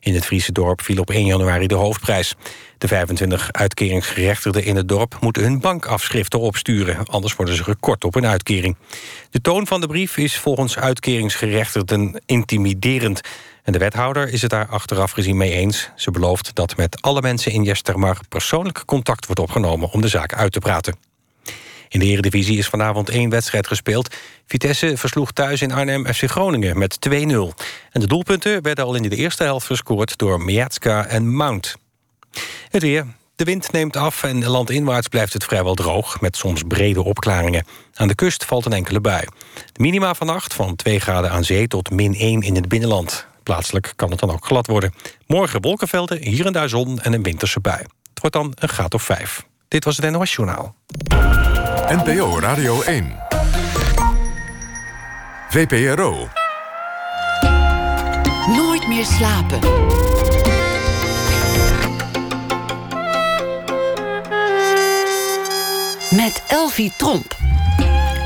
In het Friese dorp viel op 1 januari de hoofdprijs. De 25 uitkeringsgerechtigden in het dorp moeten hun bankafschriften opsturen. Anders worden ze gekort op een uitkering. De toon van de brief is volgens uitkeringsgerechtigden intimiderend. En de wethouder is het daar achteraf gezien mee eens. Ze belooft dat met alle mensen in Jestermar persoonlijk contact wordt opgenomen om de zaak uit te praten. In de Eredivisie is vanavond één wedstrijd gespeeld. Vitesse versloeg thuis in Arnhem FC Groningen met 2-0. En de doelpunten werden al in de eerste helft gescoord... door Miatska en Mount. Het weer. De wind neemt af en landinwaarts blijft het vrijwel droog... met soms brede opklaringen. Aan de kust valt een enkele bui. De minima vannacht van 2 graden aan zee tot min 1 in het binnenland. Plaatselijk kan het dan ook glad worden. Morgen wolkenvelden, hier en daar zon en een winterse bui. Het wordt dan een graad of 5. Dit was het NOS Journaal. NPO Radio 1. VPRO. Nooit meer slapen. Met Elvie Tromp.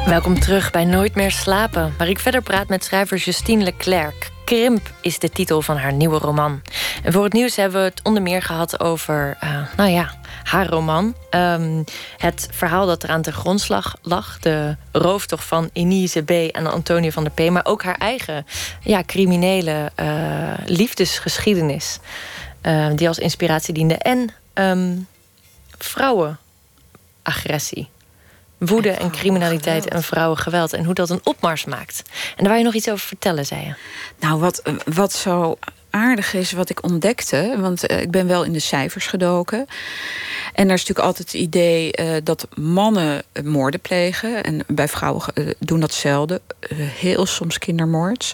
Welkom terug bij Nooit meer slapen, waar ik verder praat met schrijver Justine Leclerc. Krimp is de titel van haar nieuwe roman. En voor het nieuws hebben we het onder meer gehad over, uh, nou ja, haar roman. Um, het verhaal dat eraan ten grondslag lag. De rooftocht van Enise B. en Antonio van der P. Maar ook haar eigen ja, criminele uh, liefdesgeschiedenis. Uh, die als inspiratie diende. En um, vrouwenagressie. Woede en, criminaliteit en vrouwengeweld. En hoe dat een opmars maakt. En daar wou je nog iets over vertellen, zei je. Nou, wat, wat zo aardig is wat ik ontdekte... want uh, ik ben wel in de cijfers gedoken... En er is natuurlijk altijd het idee uh, dat mannen moorden plegen. En bij vrouwen doen dat zelden. heel soms kindermoord.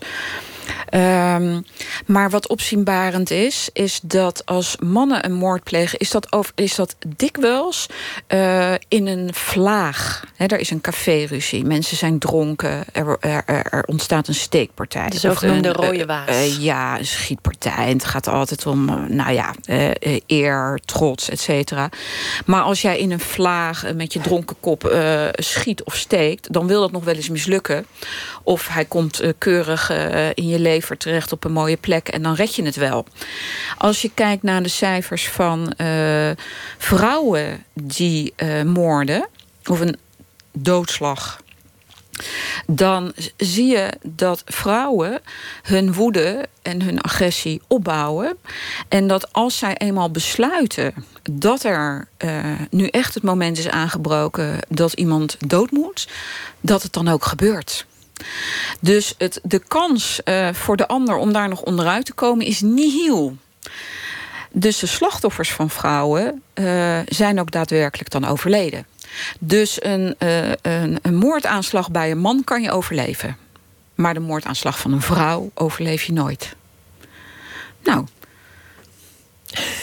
Um, maar wat opzienbarend is, is dat als mannen een moord plegen, is dat, over, is dat dikwijls uh, in een vlaag. He, er is een caféruzie, mensen zijn dronken, er, er, er ontstaat een steekpartij. De zogenoemde rode waas. Uh, uh, ja, een schietpartij. En het gaat altijd om, nou ja, eer, trots, et cetera. Maar als jij in een vlaag met je dronken kop schiet of steekt, dan wil dat nog wel eens mislukken. Of hij komt keurig in je lever terecht op een mooie plek en dan red je het wel. Als je kijkt naar de cijfers van uh, vrouwen die uh, moorden, of een doodslag dan zie je dat vrouwen hun woede en hun agressie opbouwen. En dat als zij eenmaal besluiten dat er uh, nu echt het moment is aangebroken dat iemand dood moet, dat het dan ook gebeurt. Dus het, de kans uh, voor de ander om daar nog onderuit te komen is nihil. Dus de slachtoffers van vrouwen uh, zijn ook daadwerkelijk dan overleden. Dus uh, een, een moordaanslag bij een man kan je overleven. Maar de moordaanslag van een vrouw overleef je nooit. Nou,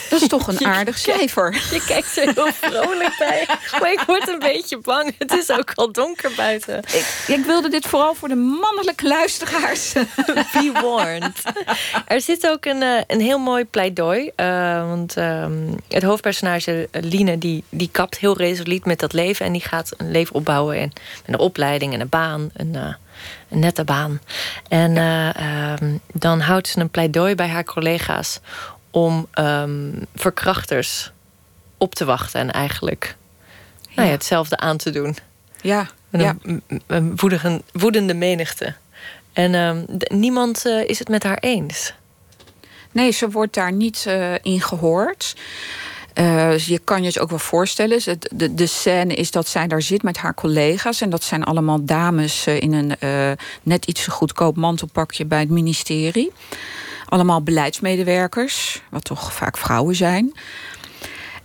dat is toch een (laughs) aardig cijfer. Je kijkt er heel vrolijk bij. Maar ik word een beetje bang. Het is ook al donker buiten. Ik, ik wilde dit vooral voor de mannelijke luisteraars. (laughs) Be warned. Er zit ook een, eh, een heel mooi pleidooi. Uh, want uh, het hoofdpersonage Line die, die kapt heel resoluut met dat leven. En die gaat een leven opbouwen. En, met een opleiding en een baan. En, uh, Een nette baan. En ehm, dan houdt ze een pleidooi bij haar collega's om ehm, verkrachters op te wachten en eigenlijk Nou ja, hetzelfde aan te doen. Ja, een, een, woedige, woedende menigte. En ehm, niemand uh, is het met haar eens. Nee, ze wordt daar niet uh, in gehoord. Uh, je kan je het ook wel voorstellen. De, de, de, scène is dat zij daar zit met haar collega's. En dat zijn allemaal dames in een net iets goedkoop mantelpakje bij het ministerie. Allemaal beleidsmedewerkers, wat toch vaak vrouwen zijn.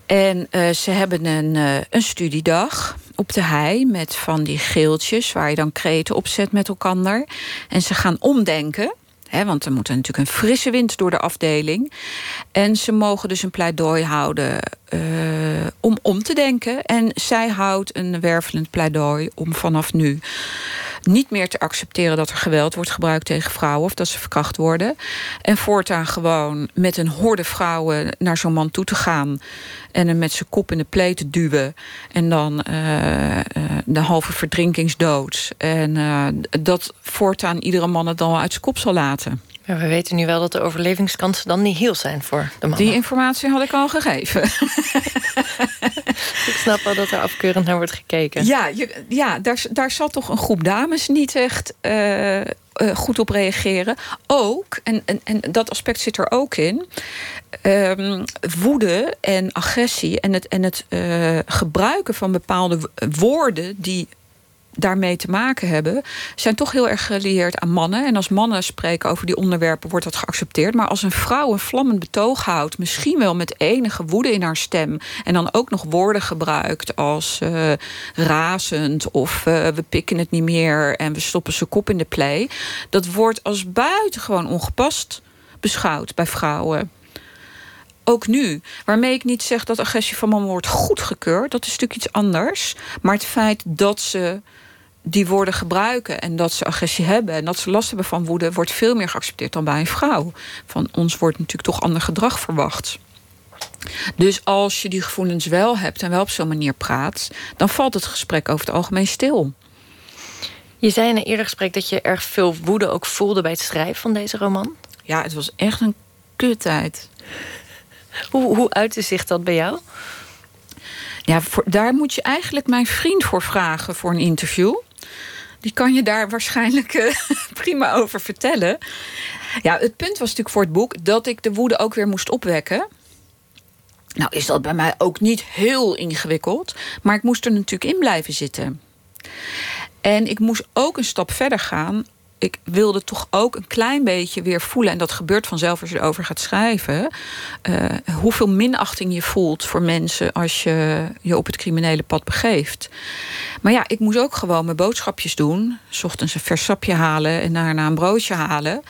En uh, ze hebben een, uh, een studiedag op de hei met van die geeltjes waar je dan kreten op zet met elkaar. En ze gaan omdenken. Want er moet natuurlijk een frisse wind door de afdeling. En ze mogen dus een pleidooi houden uh, om om te denken. En zij houdt een wervelend pleidooi om vanaf nu niet meer te accepteren dat er geweld wordt gebruikt tegen vrouwen of dat ze verkracht worden. En voortaan gewoon met een horde vrouwen naar zo'n man toe te gaan en hem met zijn kop in de pleet te duwen. En dan uh, uh, de halve verdrinkingsdood. En uh, dat voortaan iedere man het dan uit zijn kop zal laten. Ja, we weten nu wel dat de overlevingskansen dan niet heel zijn voor de man. Die informatie had ik al gegeven. (laughs) ik snap wel dat er afkeurend naar wordt gekeken. Ja, je, ja daar, daar zal toch een groep dames niet echt uh, uh, goed op reageren. Ook, en, en, en dat aspect zit er ook in. Um, woede en agressie en het, en het uh, gebruiken van bepaalde woorden die daarmee te maken hebben, zijn toch heel erg gelieerd aan mannen. En als mannen spreken over die onderwerpen, wordt dat geaccepteerd. Maar als een vrouw een vlammend betoog houdt, misschien wel met enige woede in haar stem, en dan ook nog woorden gebruikt als uh, razend of uh, we pikken het niet meer en we stoppen zijn kop in de play, dat wordt als buitengewoon ongepast beschouwd bij vrouwen ook nu. Waarmee ik niet zeg dat agressie van mannen wordt goedgekeurd. Dat is natuurlijk iets anders. Maar het feit dat ze die woorden gebruiken en dat ze agressie hebben en dat ze last hebben van woede, wordt veel meer geaccepteerd dan bij een vrouw. Van ons wordt natuurlijk toch ander gedrag verwacht. Dus als je die gevoelens wel hebt en wel op zo'n manier praat, dan valt het gesprek over het algemeen stil. Je zei in een eerder gesprek dat je erg veel woede ook voelde bij het schrijven van deze roman. Ja, het was echt een kuttijd. Hoe, hoe uitte zich dat bij jou? Ja, voor, daar moet je eigenlijk mijn vriend voor vragen voor een interview. Die kan je daar waarschijnlijk uh, (laughs) prima over vertellen. Ja, het punt was natuurlijk voor het boek dat ik de woede ook weer moest opwekken. Nou is dat bij mij ook niet heel ingewikkeld. Maar ik moest er natuurlijk in blijven zitten. En ik moest ook een stap verder gaan ik wilde toch ook een klein beetje weer voelen, en dat gebeurt vanzelf als je erover gaat schrijven, uh, hoeveel minachting je voelt voor mensen als je je op het criminele pad begeeft. Maar ja, ik moest ook gewoon mijn boodschapjes doen. S ochtends een vers sapje halen en daarna een broodje halen.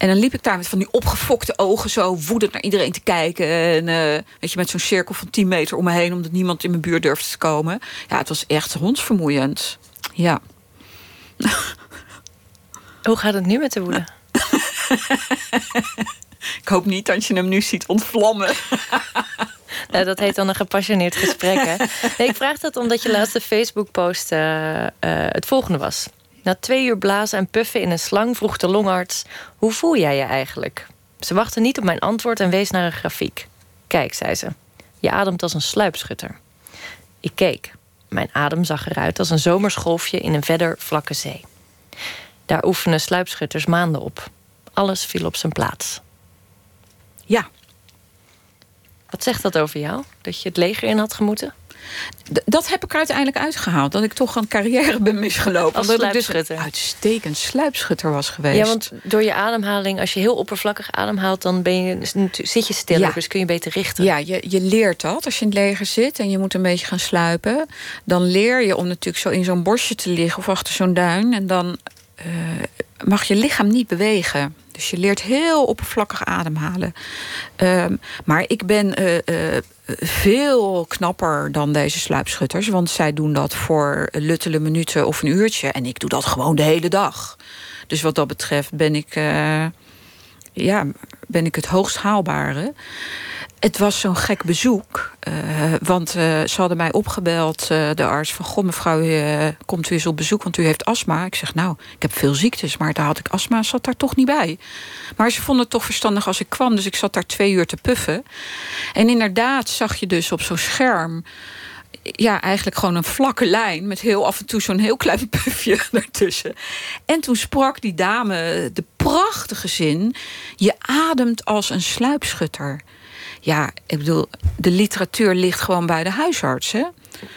En dan liep ik daar met van die opgefokte ogen zo woedend naar iedereen te kijken. En uh, weet je, met zo'n cirkel van 10 meter om me heen, omdat niemand in mijn buurt durfde te komen. Ja, het was echt hondsvermoeiend. Ja. (laughs) Hoe gaat het nu met de woede? (laughs) ik hoop niet dat je hem nu ziet ontvlammen. (laughs) nou, dat heet dan een gepassioneerd gesprek. Hè? Nee, ik vraag dat omdat je laatste Facebook-post uh, uh, het volgende was. Na twee uur blazen en puffen in een slang vroeg de longarts... hoe voel jij je eigenlijk? Ze wachtte niet op mijn antwoord en wees naar een grafiek. Kijk, zei ze. Je ademt als een sluipschutter. Ik keek. Mijn adem zag eruit als een zomersgolfje in een verder vlakke zee. Daar oefenen sluipschutters maanden op. Alles viel op zijn plaats. Ja. Wat zegt dat over jou? Dat je het leger in had gemoeten? dat heb ik uiteindelijk uitgehaald. Dat ik toch een carrière ben misgelopen. Als omdat ik dus uitstekend sluipschutter was geweest. Ja, want door je ademhaling, als je heel oppervlakkig ademhaalt... dan ben je, zit je stiller, ja. dus kun je beter richten. Ja, je, je leert dat. Als je in het leger zit en je moet een beetje gaan sluipen... dan leer je om natuurlijk zo in zo'n bosje te liggen of achter zo'n duin... en dan uh, mag je lichaam niet bewegen. Dus je leert heel oppervlakkig ademhalen. Um, maar ik ben uh, uh, veel knapper dan deze sluipschutters. Want zij doen dat voor luttele minuten of een uurtje. En ik doe dat gewoon de hele dag. Dus wat dat betreft ben ik ja, ben ik het hoogst haalbare. Het was zo'n gek bezoek. Uh, want uh, ze hadden mij opgebeld, uh, de arts, van... goh, mevrouw, komt u eens op bezoek, want u heeft astma. Ik zeg, nou, ik heb veel ziektes, maar daar had ik astma, zat daar toch niet bij. Maar ze vonden het toch verstandig als ik kwam, dus ik zat daar twee uur te puffen. En inderdaad zag je dus op zo'n scherm ja, eigenlijk gewoon een vlakke lijn... met heel af en toe zo'n heel klein (laughs) pufje ertussen. En toen sprak die dame de prachtige zin... je ademt als een sluipschutter. Ja, ik bedoel, de literatuur ligt gewoon bij de huisarts, hè?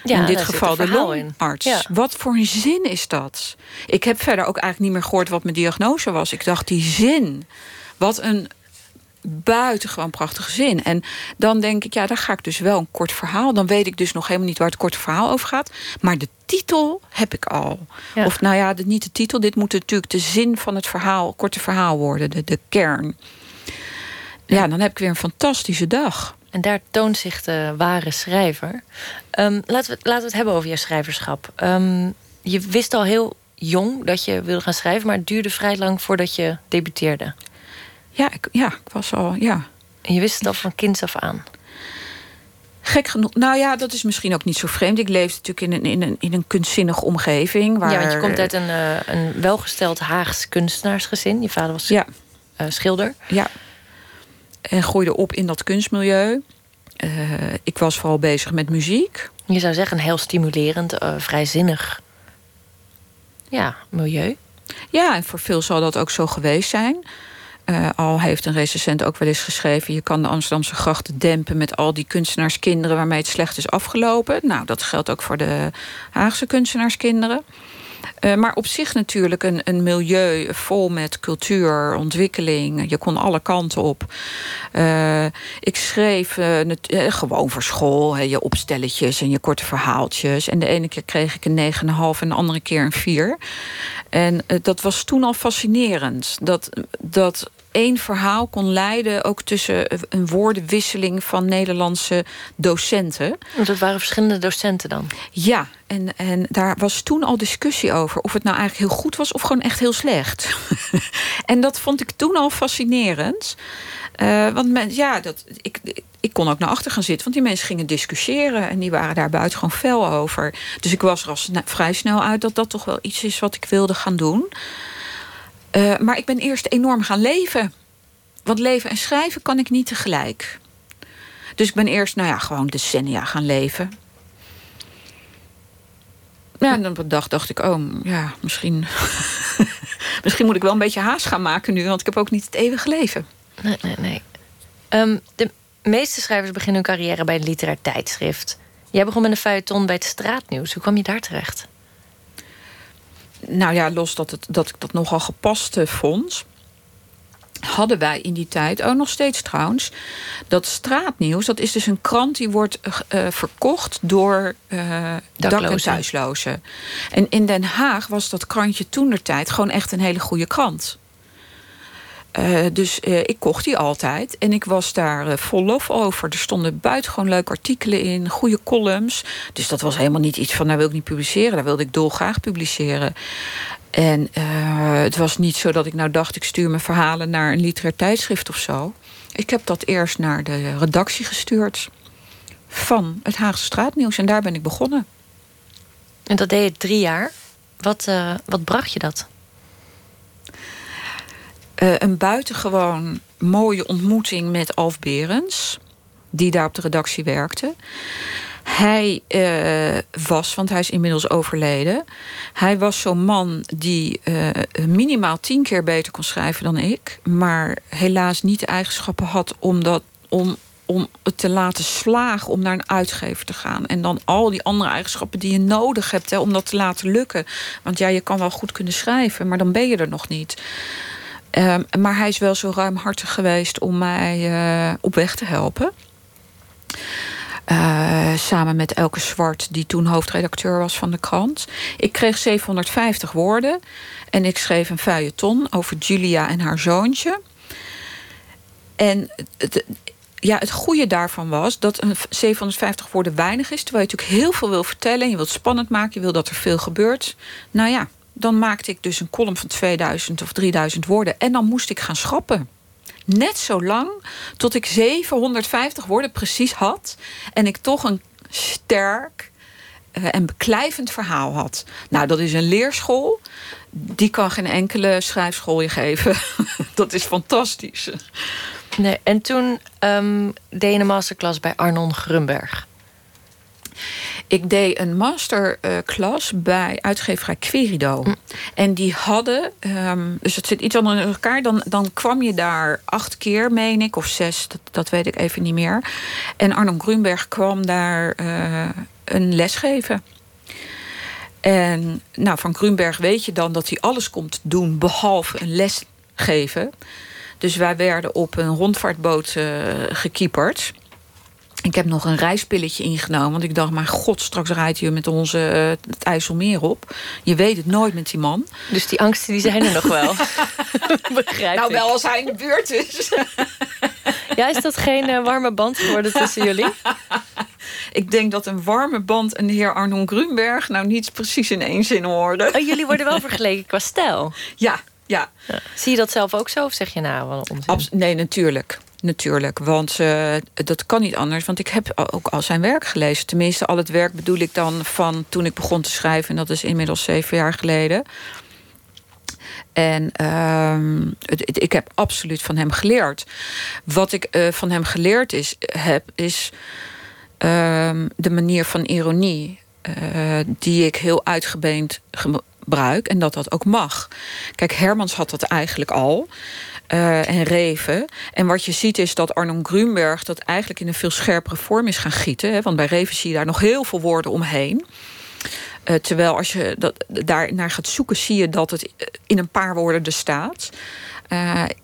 Ja, in dit geval de longarts. Ja. Wat voor een zin is dat? Ik heb verder ook eigenlijk niet meer gehoord wat mijn diagnose was. Ik dacht, die zin, wat een buitengewoon prachtige zin. En dan denk ik, ja, daar ga ik dus wel een kort verhaal. Dan weet ik dus nog helemaal niet waar het korte verhaal over gaat. Maar de titel heb ik al. Of nou ja, niet de titel. Dit moet natuurlijk de zin van het verhaal, korte verhaal worden. De, de kern. Ja, dan heb ik weer een fantastische dag. En daar toont zich de ware schrijver. Um, laten, we, laten we het hebben over je schrijverschap. Um, je wist al heel jong dat je wilde gaan schrijven... maar het duurde vrij lang voordat je debuteerde. Ja, ik, ja, ik was al, ja. En je wist het al van kinds af aan? Gek genoeg. Nou ja, dat is misschien ook niet zo vreemd. Ik leefde natuurlijk in een, in een, in een kunstzinnige omgeving. Waar... Ja, want je komt uit een, uh, een welgesteld Haags kunstenaarsgezin. Je vader was ja. Uh, schilder. Ja. En groeide op in dat kunstmilieu. Uh, ik was vooral bezig met muziek. Je zou zeggen een heel stimulerend, vrijzinnig ja, milieu. Ja, en voor veel zal dat ook zo geweest zijn. Uh, al heeft een recensent ook wel eens geschreven... je kan de Amsterdamse grachten dempen met al die kunstenaarskinderen... waarmee het slecht is afgelopen. Nou, dat geldt ook voor de Haagse kunstenaarskinderen. Uh, maar op zich natuurlijk een, een milieu vol met cultuur, ontwikkeling. Je kon alle kanten op. Uh, ik schreef gewoon voor school, je opstelletjes en je korte verhaaltjes. En de ene keer kreeg ik een 9,5 en de andere keer een 4. En dat was toen al fascinerend. Dat, dat één verhaal kon leiden... ook tussen een woordenwisseling van Nederlandse docenten. Dat waren verschillende docenten dan? Ja, en, en daar was toen al discussie over... of het nou eigenlijk heel goed was of gewoon echt heel slecht. (laughs) en dat vond ik toen al fascinerend. Uh, want men, ja, dat, ik, ik kon ook naar achter gaan zitten, want die mensen gingen discussiëren en die waren daar buiten gewoon fel over. Dus ik was er al vrij snel uit dat dat toch wel iets is wat ik wilde gaan doen. Uh, maar ik ben eerst enorm gaan leven. Want leven en schrijven kan ik niet tegelijk. Dus ik ben eerst, nou ja, gewoon decennia gaan leven. Ja, en dan op dag dacht ik, oh, ja, misschien... (laughs) misschien moet ik wel een beetje haast gaan maken nu... want ik heb ook niet het eeuwige leven. Nee, nee, nee. Um, de meeste schrijvers beginnen hun carrière bij een literair tijdschrift. Jij begon met een feuilleton bij het straatnieuws. Hoe kwam je daar terecht? Nou ja, los dat, het, dat ik dat nogal gepast vond hadden wij in die tijd, ook nog steeds trouwens, dat straatnieuws. Dat is dus een krant die wordt uh, verkocht door uh, dak- en thuislozen. En in Den Haag was dat krantje toen de tijd gewoon echt een hele goede krant. Uh, dus uh, ik kocht die altijd. En ik was daar uh, vol lof over. Er stonden buitengewoon leuke artikelen in. Goede columns. Dus dat was helemaal niet iets van... nou wil ik niet publiceren. Daar wilde ik dolgraag publiceren. En het was niet zo dat ik nou dacht... ik stuur mijn verhalen naar een literair tijdschrift of zo. Ik heb dat eerst naar de redactie gestuurd. Van het Haagse Straatnieuws. En daar ben ik begonnen. En dat deed je drie jaar. Wat, wat bracht je dat? Uh, een buitengewoon mooie ontmoeting met Alf Berens, die daar op de redactie werkte. Hij uh, was, want hij is inmiddels overleden. Hij was zo'n man die uh, minimaal tien keer beter kon schrijven dan ik. Maar helaas niet de eigenschappen had om, dat, om, om het te laten slagen om naar een uitgever te gaan. En dan al die andere eigenschappen die je nodig hebt hè, om dat te laten lukken. Want ja, je kan wel goed kunnen schrijven, maar dan ben je er nog niet. Um, maar hij is wel zo ruimhartig geweest om mij uh, op weg te helpen. Uh, samen met Elke Zwart, die toen hoofdredacteur was van de krant. Ik kreeg 750 woorden. En ik schreef een feuilleton over Julia en haar zoontje. En het, ja, het goede daarvan was dat een 750 woorden weinig is. Terwijl je natuurlijk heel veel wil vertellen. Je wilt spannend maken, je wil dat er veel gebeurt. Nou ja, dan maakte ik dus een column van 2000 of 3000 woorden. En dan moest ik gaan schrappen. net zo lang tot ik 750 woorden precies had. En ik toch een sterk uh, en beklijvend verhaal had. Nou, dat is een leerschool. Die kan geen enkele schrijfschool je geven. (laughs) dat is fantastisch. Nee, en toen um, deed je een masterclass bij Arnon Grunberg. Ik deed een masterclass bij uitgeverij Querido. Hm. En die hadden, um, dus het zit iets anders in elkaar. Dan, dan kwam je daar acht keer, meen ik, of zes, dat, dat weet ik even niet meer. En Arnon Grunberg kwam daar uh, een les geven. En nou, van Grunberg weet je dan dat hij alles komt doen behalve een les geven. Dus wij werden op een rondvaartboot uh, gekieperd. Ik heb nog een reispilletje ingenomen. Want ik dacht, maar god, straks rijdt hij met onze uh, het IJsselmeer op. Je weet het nooit met die man. Dus die angsten die zijn er nog wel. (laughs) Begrijp nou, wel als hij in de buurt is. (laughs) ja, is dat geen uh, warme band geworden tussen jullie? (laughs) ik denk dat een warme band en de heer Arnon Grunberg... nou niet precies in één zin hoorden. Oh, jullie worden wel vergeleken qua stijl? Ja, ja. ja. Zie je dat zelf ook zo of zeg je nou wel onzin? nee, natuurlijk. Natuurlijk, want uh, dat kan niet anders. Want ik heb ook al zijn werk gelezen. Tenminste, al het werk bedoel ik dan van toen ik begon te schrijven. En dat is inmiddels zeven jaar geleden. En het, ik heb absoluut van hem geleerd. Wat ik uh, van hem geleerd is, heb, is uh, de manier van ironie. Uh, die ik heel uitgebeend gebruik. En dat dat ook mag. Kijk, Hermans had dat eigenlijk al. Uh, en Reven. En wat je ziet is dat Arnon Grunberg dat eigenlijk in een veel scherpere vorm is gaan gieten. Hè, want bij Reven zie je daar nog heel veel woorden omheen. Uh, terwijl als je dat, daar naar gaat zoeken, zie je dat het in een paar woorden er staat.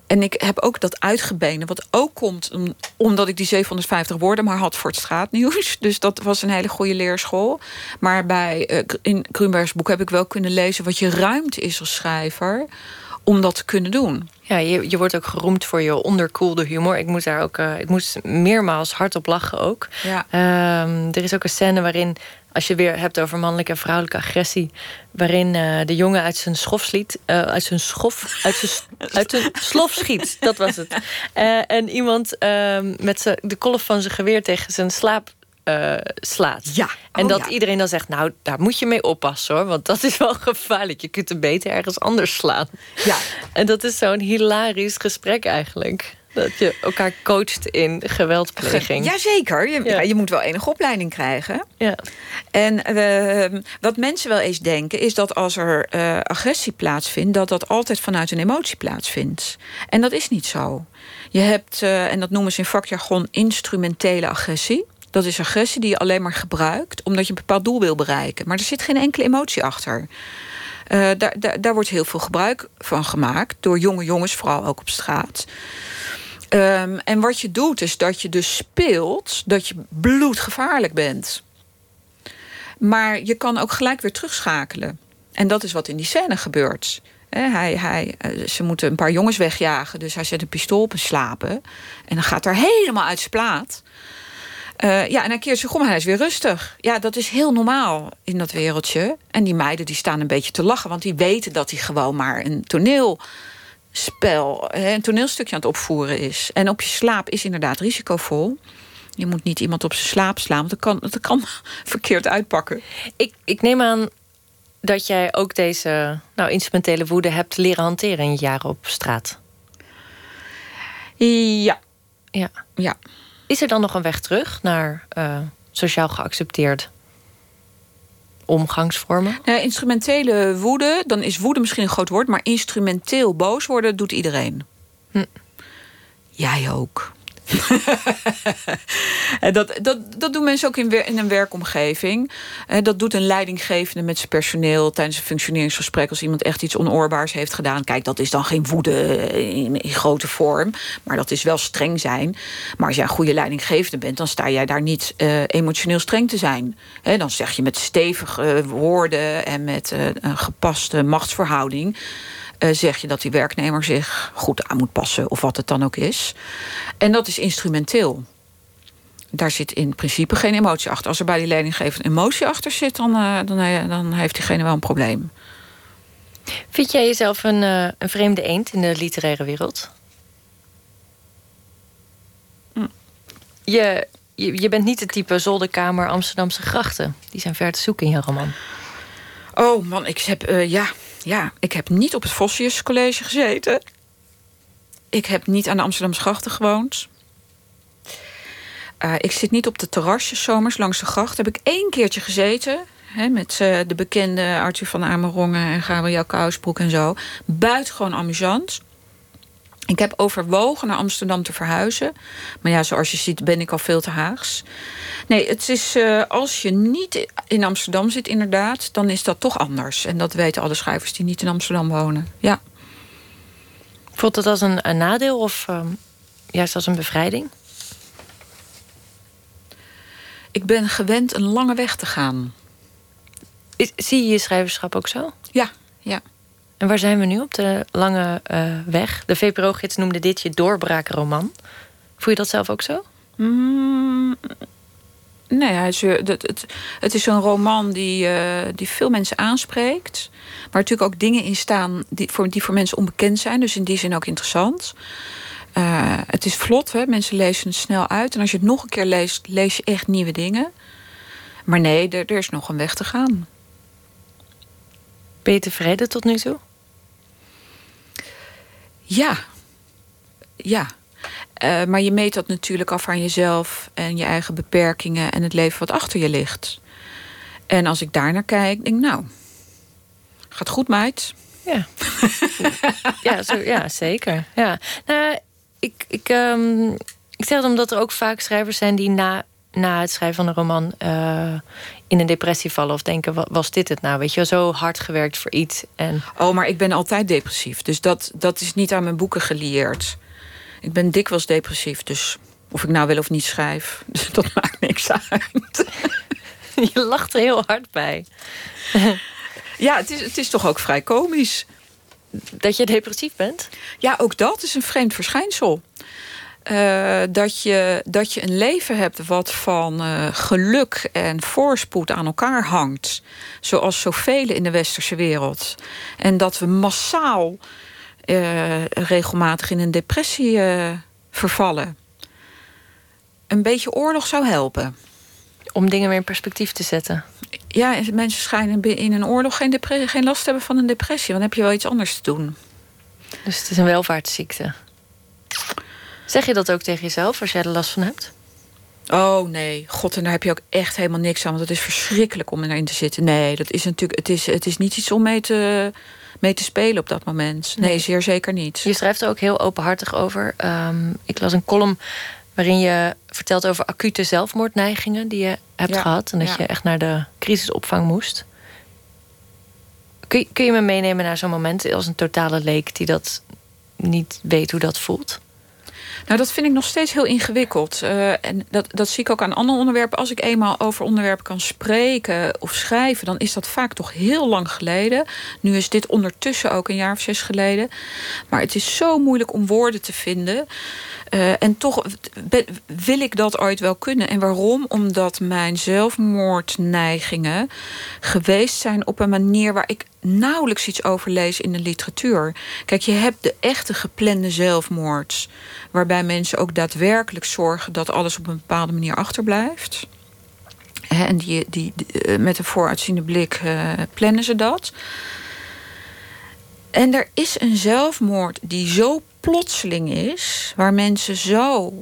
En ik heb ook dat uitgebenen, wat ook komt omdat ik die 750 woorden maar had voor het straatnieuws. (laughs) Dus dat was een hele goede leerschool. Maar bij, in Grunbergs boek heb ik wel kunnen lezen wat je ruimte is als schrijver om dat te kunnen doen. Ja, je, je wordt ook geroemd voor je onderkoelde humor. Ik moest daar ook, uh, ik moest meermaals hardop lachen ook. Ja. Um, er is ook een scène waarin, als je weer hebt over mannelijke en vrouwelijke agressie, waarin uh, de jongen uit zijn schof schiet, uh, uit zijn schof, uit zijn, (laughs) uit zijn slof schiet. Dat was het. en iemand ehm, met de kolf van zijn geweer tegen zijn slaap uh, slaat. Ja. En oh, dat ja. iedereen dan zegt, nou, daar moet je mee oppassen hoor. Want dat is wel (laughs) gevaarlijk. Je kunt hem beter ergens anders slaan. Ja. En dat is zo'n hilarisch gesprek eigenlijk. Dat je elkaar coacht in geweldpleging. Jazeker, je, ja. je moet wel enige opleiding krijgen. Ja. En uh, wat mensen wel eens denken... is dat als er uh, agressie plaatsvindt... dat dat altijd vanuit een emotie plaatsvindt. En dat is niet zo. Je hebt, uh, en dat noemen ze in vakjargon... instrumentele agressie. Dat is agressie die je alleen maar gebruikt omdat je een bepaald doel wil bereiken. Maar er zit geen enkele emotie achter. Uh, daar, daar, wordt heel veel gebruik van gemaakt door jonge jongens, vooral ook op straat. Um, en wat je doet, is dat je dus speelt dat je bloedgevaarlijk bent. Maar je kan ook gelijk weer terugschakelen. En dat is wat in die scène gebeurt. Hij, hij, ze moeten een paar jongens wegjagen, dus hij zet een pistool op en slapen. En dan gaat er helemaal uit zijn plaat. Uh, ja, en dan keert zich om en hij is weer rustig. Ja, dat is heel normaal in dat wereldje. En die meiden die staan een beetje te lachen... want die weten dat hij gewoon maar een toneelspel... een toneelstukje aan het opvoeren is. En op je slaap is inderdaad risicovol. Je moet niet iemand op zijn slaap slaan... want dat kan, dat kan (laughs) verkeerd uitpakken. Ik, ik neem aan dat jij ook deze nou, instrumentele woede... hebt leren hanteren in je jaren op straat. Ja. Ja. Ja. Is er dan nog een weg terug naar uh, sociaal geaccepteerd omgangsvormen? Nou, instrumentele woede, dan is woede misschien een groot woord, maar instrumenteel boos worden doet iedereen. Hm. Jij ook. (laughs) dat, dat, dat doen mensen ook in, in een werkomgeving. Dat doet een leidinggevende met zijn personeel tijdens een functioneringsgesprek. Als iemand echt iets onoorbaars heeft gedaan. Kijk, dat is dan geen woede in, grote vorm. Maar dat is wel streng zijn. Maar als jij een goede leidinggevende bent, dan sta jij daar niet uh, emotioneel streng te zijn. Dan zeg je met stevige woorden en met uh, een gepaste machtsverhouding. Uh, zeg je dat die werknemer zich goed aan moet passen, of wat het dan ook is. En dat is instrumenteel. Daar zit in principe geen emotie achter. Als er bij die leidinggever een emotie achter zit, dan, uh, dan, uh, dan heeft diegene wel een probleem. Vind jij jezelf een, een vreemde eend in de literaire wereld? Je, je, je bent niet het type zolderkamer Amsterdamse grachten. Die zijn ver te zoeken in je roman. Oh man, ik heb, eh, ja, ja, ik heb niet op het Vossius College gezeten. Ik heb niet aan de Amsterdamse grachten gewoond. Uh, ik zit niet op de terrasjes zomers langs de gracht. Heb ik één keertje gezeten. Met uh, de bekende Arthur van Amerongen en Gabriel Kousbroek en zo. Buitengewoon amusant. Ik heb overwogen naar Amsterdam te verhuizen. Maar ja, zoals je ziet ben ik al veel te Haags. Nee, het is uh, als je niet in Amsterdam zit inderdaad... dan is dat toch anders. En dat weten alle schrijvers die niet in Amsterdam wonen. Ja. Voelt het als een, een nadeel of um, juist als een bevrijding? Ik ben gewend een lange weg te gaan. Is, zie je je schrijverschap ook zo? Ja, ja. En waar zijn we nu op de lange uh, weg? De VPRO-gids noemde dit je doorbraakroman. Voel je dat zelf ook zo? Mm, nee, het, het, het is een roman die, uh, die veel mensen aanspreekt. Waar natuurlijk ook dingen in staan die voor, die voor mensen onbekend zijn. Dus in die zin ook interessant. Uh, het is vlot, hè? mensen lezen het snel uit. En als je het nog een keer leest, lees je echt nieuwe dingen. Maar nee, er, er is nog een weg te gaan. Ben je tevreden tot nu toe? Ja. Ja. Uh, maar je meet dat natuurlijk af aan jezelf en je eigen beperkingen en het leven wat achter je ligt. En als ik daar naar kijk, denk ik, nou, gaat goed, meid. Ja, (laughs) ja, zo, ja zeker. Ja. Nou, ik, ik, um, ik zeg het omdat er ook vaak schrijvers zijn die na, na het schrijven van een roman uh, in een depressie vallen of denken: was dit het nou? Weet je, zo hard gewerkt voor iets. En... Oh, maar ik ben altijd depressief. Dus dat, dat is niet aan mijn boeken gelieerd. Ik ben dikwijls depressief. Dus of ik nou wel of niet schrijf, (laughs) dus dat maakt niks uit. (laughs) Je lacht er heel hard bij. (laughs) ja, het is, het is toch ook vrij komisch. Dat je depressief bent? Ja, ook dat is een vreemd verschijnsel. Uh, dat, je, dat je een leven hebt wat van uh, geluk en voorspoed aan elkaar hangt. Zoals zoveel in de westerse wereld. En dat we massaal uh, regelmatig in een depressie vervallen. Een beetje oorlog zou helpen. Om dingen weer in perspectief te zetten. Ja, mensen schijnen in een oorlog geen, geen last te hebben van een depressie. Dan heb je wel iets anders te doen. Dus het is een welvaartsziekte. Zeg je dat ook tegen jezelf als jij er last van hebt? Oh nee, god, en daar heb je ook echt helemaal niks aan. Want het is verschrikkelijk om erin te zitten. Nee, dat is natuurlijk, het is, het is niet iets om mee te, mee te spelen op dat moment. Nee, nee. zeer zeker niet. Je schrijft er ook heel openhartig over. Um, ik las een column waarin je vertelt over acute zelfmoordneigingen die je hebt ja, gehad. En dat ja. je echt naar de crisisopvang moest. Kun je, kun je me meenemen naar zo'n moment als een totale leek die dat niet weet hoe dat voelt? Nou, dat vind ik nog steeds heel ingewikkeld. Uh, en dat, dat zie ik ook aan andere onderwerpen. Als ik eenmaal over onderwerpen kan spreken of schrijven, dan is dat vaak toch heel lang geleden. Nu is dit ondertussen ook een jaar of zes geleden. Maar het is zo moeilijk om woorden te vinden. Uh, en toch wil ik dat ooit wel kunnen. En waarom? Omdat mijn zelfmoordneigingen geweest zijn op een manier waar ik nauwelijks iets over lees in de literatuur. Kijk, je hebt de echte geplande zelfmoord, waarbij mensen ook daadwerkelijk zorgen dat alles op een bepaalde manier achterblijft. En die, die, die, met een vooruitziende blik uh, plannen ze dat. En er is een zelfmoord die zo plotseling is, waar mensen zo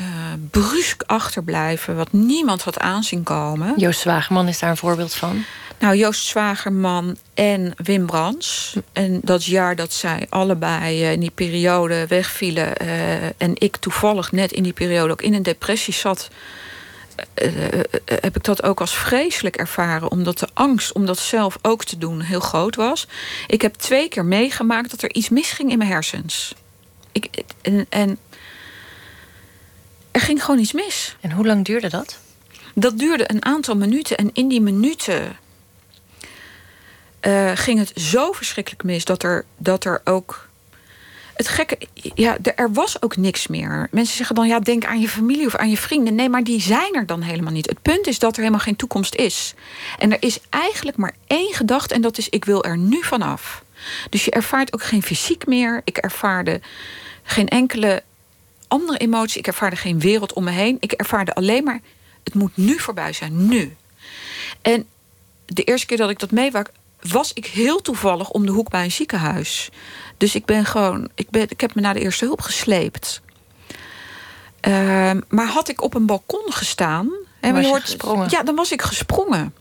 uh, brusk achterblijven, wat niemand had aanzien komen. Joost Zwagerman is daar een voorbeeld van. Nou, Joost Zwagerman en Wim Brands. En dat jaar dat zij allebei uh, in die periode wegvielen... Uh, en ik toevallig net in die periode ook in een depressie zat... Heb ik dat ook als vreselijk ervaren. Omdat de angst om dat zelf ook te doen heel groot was. Ik heb twee keer meegemaakt dat er iets misging in mijn hersens. Ik, en, en er ging gewoon iets mis. En hoe lang duurde dat? Dat duurde een aantal minuten. En in die minuten uh, ging het zo verschrikkelijk mis dat er, dat er ook. Het gekke, ja, er was ook niks meer. Mensen zeggen dan, ja, denk aan je familie of aan je vrienden. Nee, maar die zijn er dan helemaal niet. Het punt is dat er helemaal geen toekomst is. En er is eigenlijk maar één gedachte en dat is, ik wil er nu vanaf. Dus je ervaart ook geen fysiek meer. Ik ervaarde geen enkele andere emotie. Ik ervaarde geen wereld om me heen. Ik ervaarde alleen maar, het moet nu voorbij zijn, nu. En de eerste keer dat ik dat meewak, was ik heel toevallig om de hoek bij een ziekenhuis. Dus ik ben gewoon, ik, ben, ik heb me naar de eerste hulp gesleept. Ehm, maar had ik op een balkon gestaan. En je hoort sprongen. Ja, dan was ik gesprongen.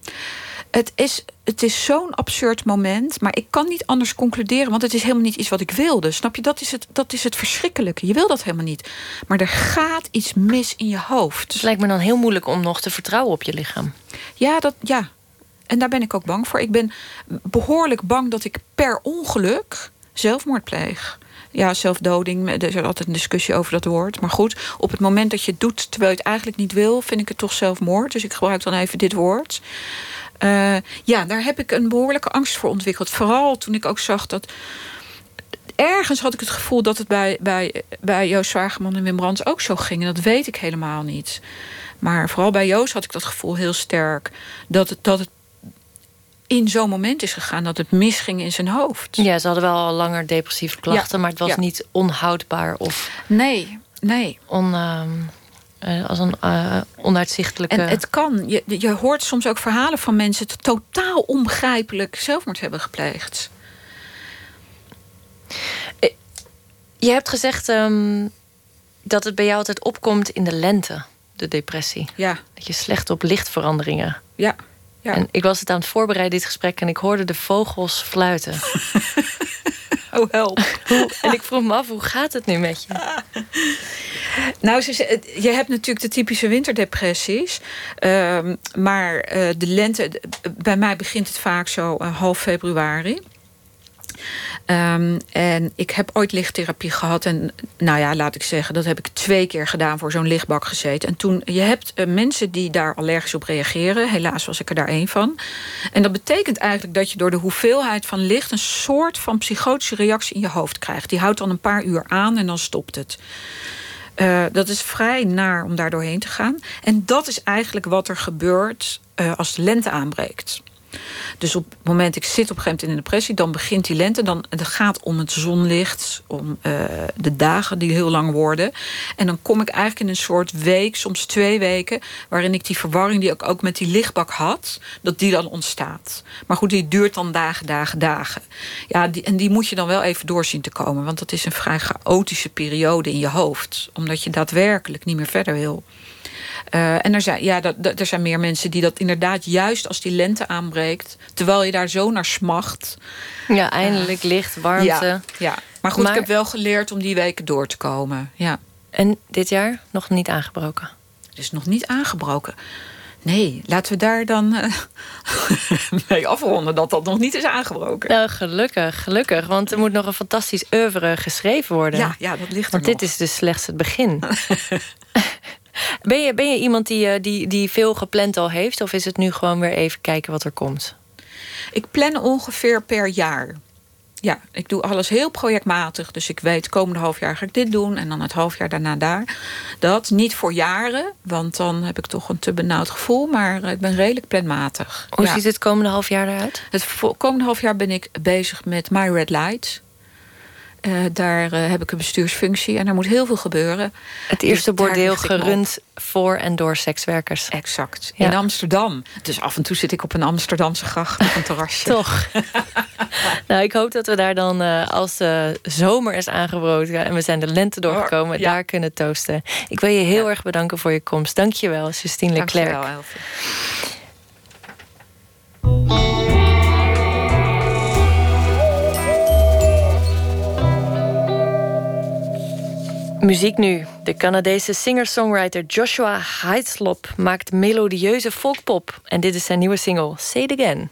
Het is, het is zo'n absurd moment, maar ik kan niet anders concluderen, want het is helemaal niet iets wat ik wilde. Snap je? Dat is het, dat is het verschrikkelijke. Je wil dat helemaal niet. Maar er gaat iets mis in je hoofd. Het lijkt me dan heel moeilijk om nog te vertrouwen op je lichaam. Ja, dat, ja. En daar ben ik ook bang voor. Ik ben behoorlijk bang dat ik per ongeluk zelfmoord pleeg. Ja, zelfdoding, er is altijd een discussie over dat woord. Maar goed, op het moment dat je het doet terwijl je het eigenlijk niet wil, vind ik het toch zelfmoord. Dus ik gebruik dan even dit woord. Uh, ja, daar heb ik een behoorlijke angst voor ontwikkeld. Vooral toen ik ook zag dat. Ergens had ik het gevoel dat het bij, bij, bij Joost Zwageman en Wim Brands ook zo ging. En dat weet ik helemaal niet. Maar vooral bij Joost had ik dat gevoel heel sterk. Dat het, dat het in zo'n moment is gegaan dat het misging in zijn hoofd. Ja, ze hadden wel al langer depressieve klachten, maar het was niet onhoudbaar of. Nee, nee. On, uh, als een uh, onuitzichtelijke. En het kan. Je, je hoort soms ook verhalen van mensen die totaal onbegrijpelijk zelfmoord hebben gepleegd. Je hebt gezegd um, dat het bij jou altijd opkomt in de lente, de depressie. Ja. Dat je slecht op lichtveranderingen. Ja. Ja. En ik was het aan het voorbereiden, dit gesprek, en ik hoorde de vogels fluiten. (laughs) oh, help. en ik vroeg me af, hoe gaat het nu met je? (laughs) Nou, je hebt natuurlijk de typische winterdepressies. Uh, maar uh, de lente, bij mij begint het vaak zo uh, half februari. Um, en ik heb ooit lichttherapie gehad. En nou ja, laat ik zeggen, dat heb ik twee keer gedaan voor zo'n lichtbak gezeten. En toen, je hebt uh, mensen die daar allergisch op reageren. Helaas was ik er daar één van. En dat betekent eigenlijk dat je door de hoeveelheid van licht... een soort van psychotische reactie in je hoofd krijgt. Die houdt dan een paar uur aan en dan stopt het. Uh, dat is vrij naar om daar doorheen te gaan. En dat is eigenlijk wat er gebeurt uh, als de lente aanbreekt. Dus op het moment, ik zit op een gegeven moment in een depressie... dan begint die lente, dan, het gaat om het zonlicht... om uh, de dagen die heel lang worden. En dan kom ik eigenlijk in een soort week, soms twee weken... waarin ik die verwarring die ik ook met die lichtbak had... dat die dan ontstaat. Maar goed, die duurt dan dagen, dagen, dagen. Ja, die, en die moet je dan wel even doorzien te komen... want dat is een vrij chaotische periode in je hoofd. Omdat je daadwerkelijk niet meer verder wil. Uh, en er zijn, ja, dat, er zijn meer mensen die dat inderdaad juist als die lente aanbreekt, terwijl je daar zo naar smacht. Ja, eindelijk uh, licht, warmte. Ja, ja. maar goed, maar, ik heb wel geleerd om die weken door te komen. Ja. En dit jaar nog niet aangebroken? Het is nog niet aangebroken. Nee, laten we daar dan uh, (laughs) mee afronden dat dat nog niet is aangebroken. Nou, gelukkig, gelukkig. Want er moet nog een fantastisch oeuvre geschreven worden. Ja, ja dat ligt er Want nog. dit is dus slechts het begin. (laughs) Ben je, ben je iemand die, eh, die, die veel gepland al heeft? Of is het nu gewoon weer even kijken wat er komt? Ik plan ongeveer per jaar. Ja, ik doe alles heel projectmatig. Dus ik weet, komende half jaar ga ik dit doen. En dan het half jaar daarna daar. Dat niet voor jaren, want dan heb ik toch een te benauwd gevoel. Maar ik ben redelijk planmatig. Hoe ja. ziet het komende half jaar eruit? Het komende half jaar ben ik bezig met My Red Light. Uh, daar uh, heb ik een bestuursfunctie en er moet heel veel gebeuren. Het eerste dus bordeel gerund voor en door sekswerkers. Exact. Ja. In Amsterdam. Dus af en toe zit ik op een Amsterdamse gracht op een terrasje. (laughs) Toch. (laughs) nou, ik hoop dat we daar dan, uh, als de zomer is aangebroken... en we zijn de lente doorgekomen, oh, ja. daar kunnen toosten. Ik wil je heel erg bedanken voor je komst. Dank je wel, Justine Leclerc. Dank je wel, Elfie. Muziek nu. De Canadese singer-songwriter Joshua Heitzlop maakt melodieuze folkpop. En dit is zijn nieuwe single, Say It Again.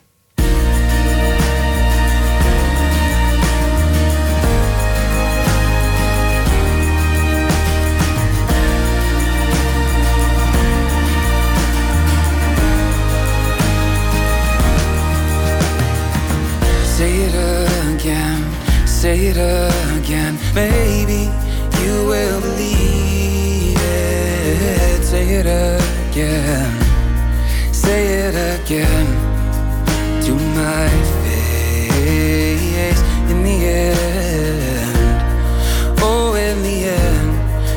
Say it again, say it again. it again. Say it again to my face in the end. Oh, in the end,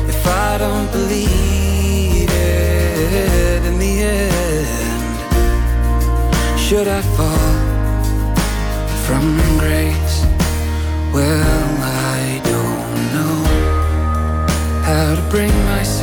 if I don't believe it in the end, should I fall from grace? Well, I don't know how to bring myself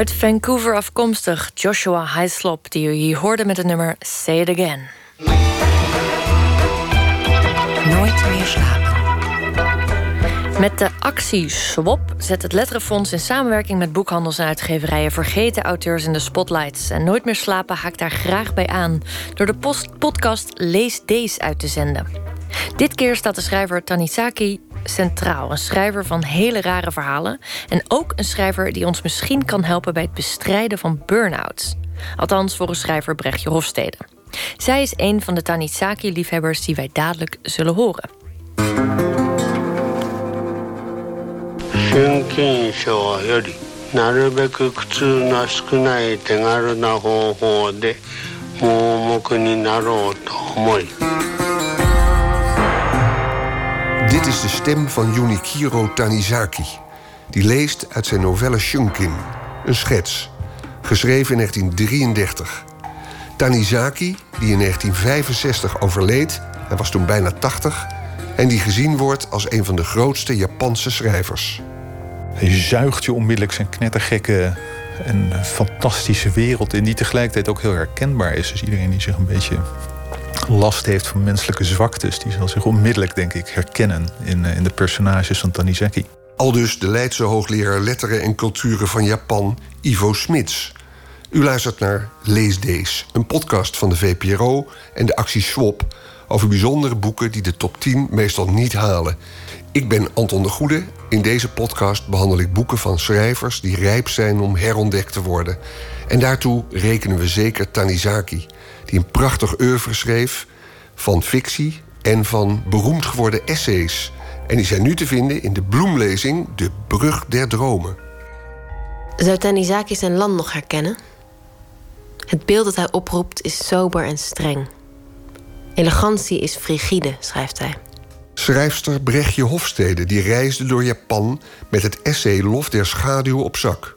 Uit Vancouver afkomstig Joshua Highslop, die u hier hoorde met het nummer Say It Again. Nooit meer slapen. Met de actie Swap zet het Letterenfonds in samenwerking met boekhandels en uitgeverijen vergeten auteurs in de spotlights. En Nooit meer slapen haakt daar graag bij aan door de post podcast Lees Deze uit te zenden. Dit keer staat de schrijver Tanisaki centraal. Een schrijver van hele rare verhalen. En ook een schrijver die ons misschien kan helpen bij het bestrijden van burn-outs. Althans, voor een schrijver Brechtje Hofstede. Zij is een van de Tanisaki-liefhebbers die wij dadelijk zullen horen. Dit is de stem van Junichiro Tanizaki. Die leest uit zijn novelle Shunkin, een schets. Geschreven in 1933. Tanizaki, die in 1965 overleed, hij was toen bijna 80... en die gezien wordt als een van de grootste Japanse schrijvers. Hij zuigt je onmiddellijk zijn knettergekke en fantastische wereld in... die tegelijkertijd ook heel herkenbaar is. Dus iedereen die zich een beetje last heeft van menselijke zwaktes... die zal zich onmiddellijk, denk ik, herkennen in, eh, in de personages van Tanizaki. Aldus de Leidse hoogleraar Letteren en Culturen van Japan, Ivo Smits. U luistert naar Lees Deze, een podcast van de VPRO en de actie Swap... over bijzondere boeken die de top 10 meestal niet halen. Ik ben Anton de Goede. In deze podcast behandel ik boeken van schrijvers... die rijp zijn om herontdekt te worden. En daartoe rekenen we zeker Tanizaki... die een prachtig oeuvre schreef van fictie en van beroemd geworden essays... En die zijn nu te vinden in de bloemlezing De Brug der Dromen. Zou Tanizaki zijn land nog herkennen? Het beeld dat hij oproept is sober en streng. Elegantie is frigide, schrijft hij. Schrijfster Brechtje Hofstede die reisde door Japan met het essay Lof der Schaduw op zak.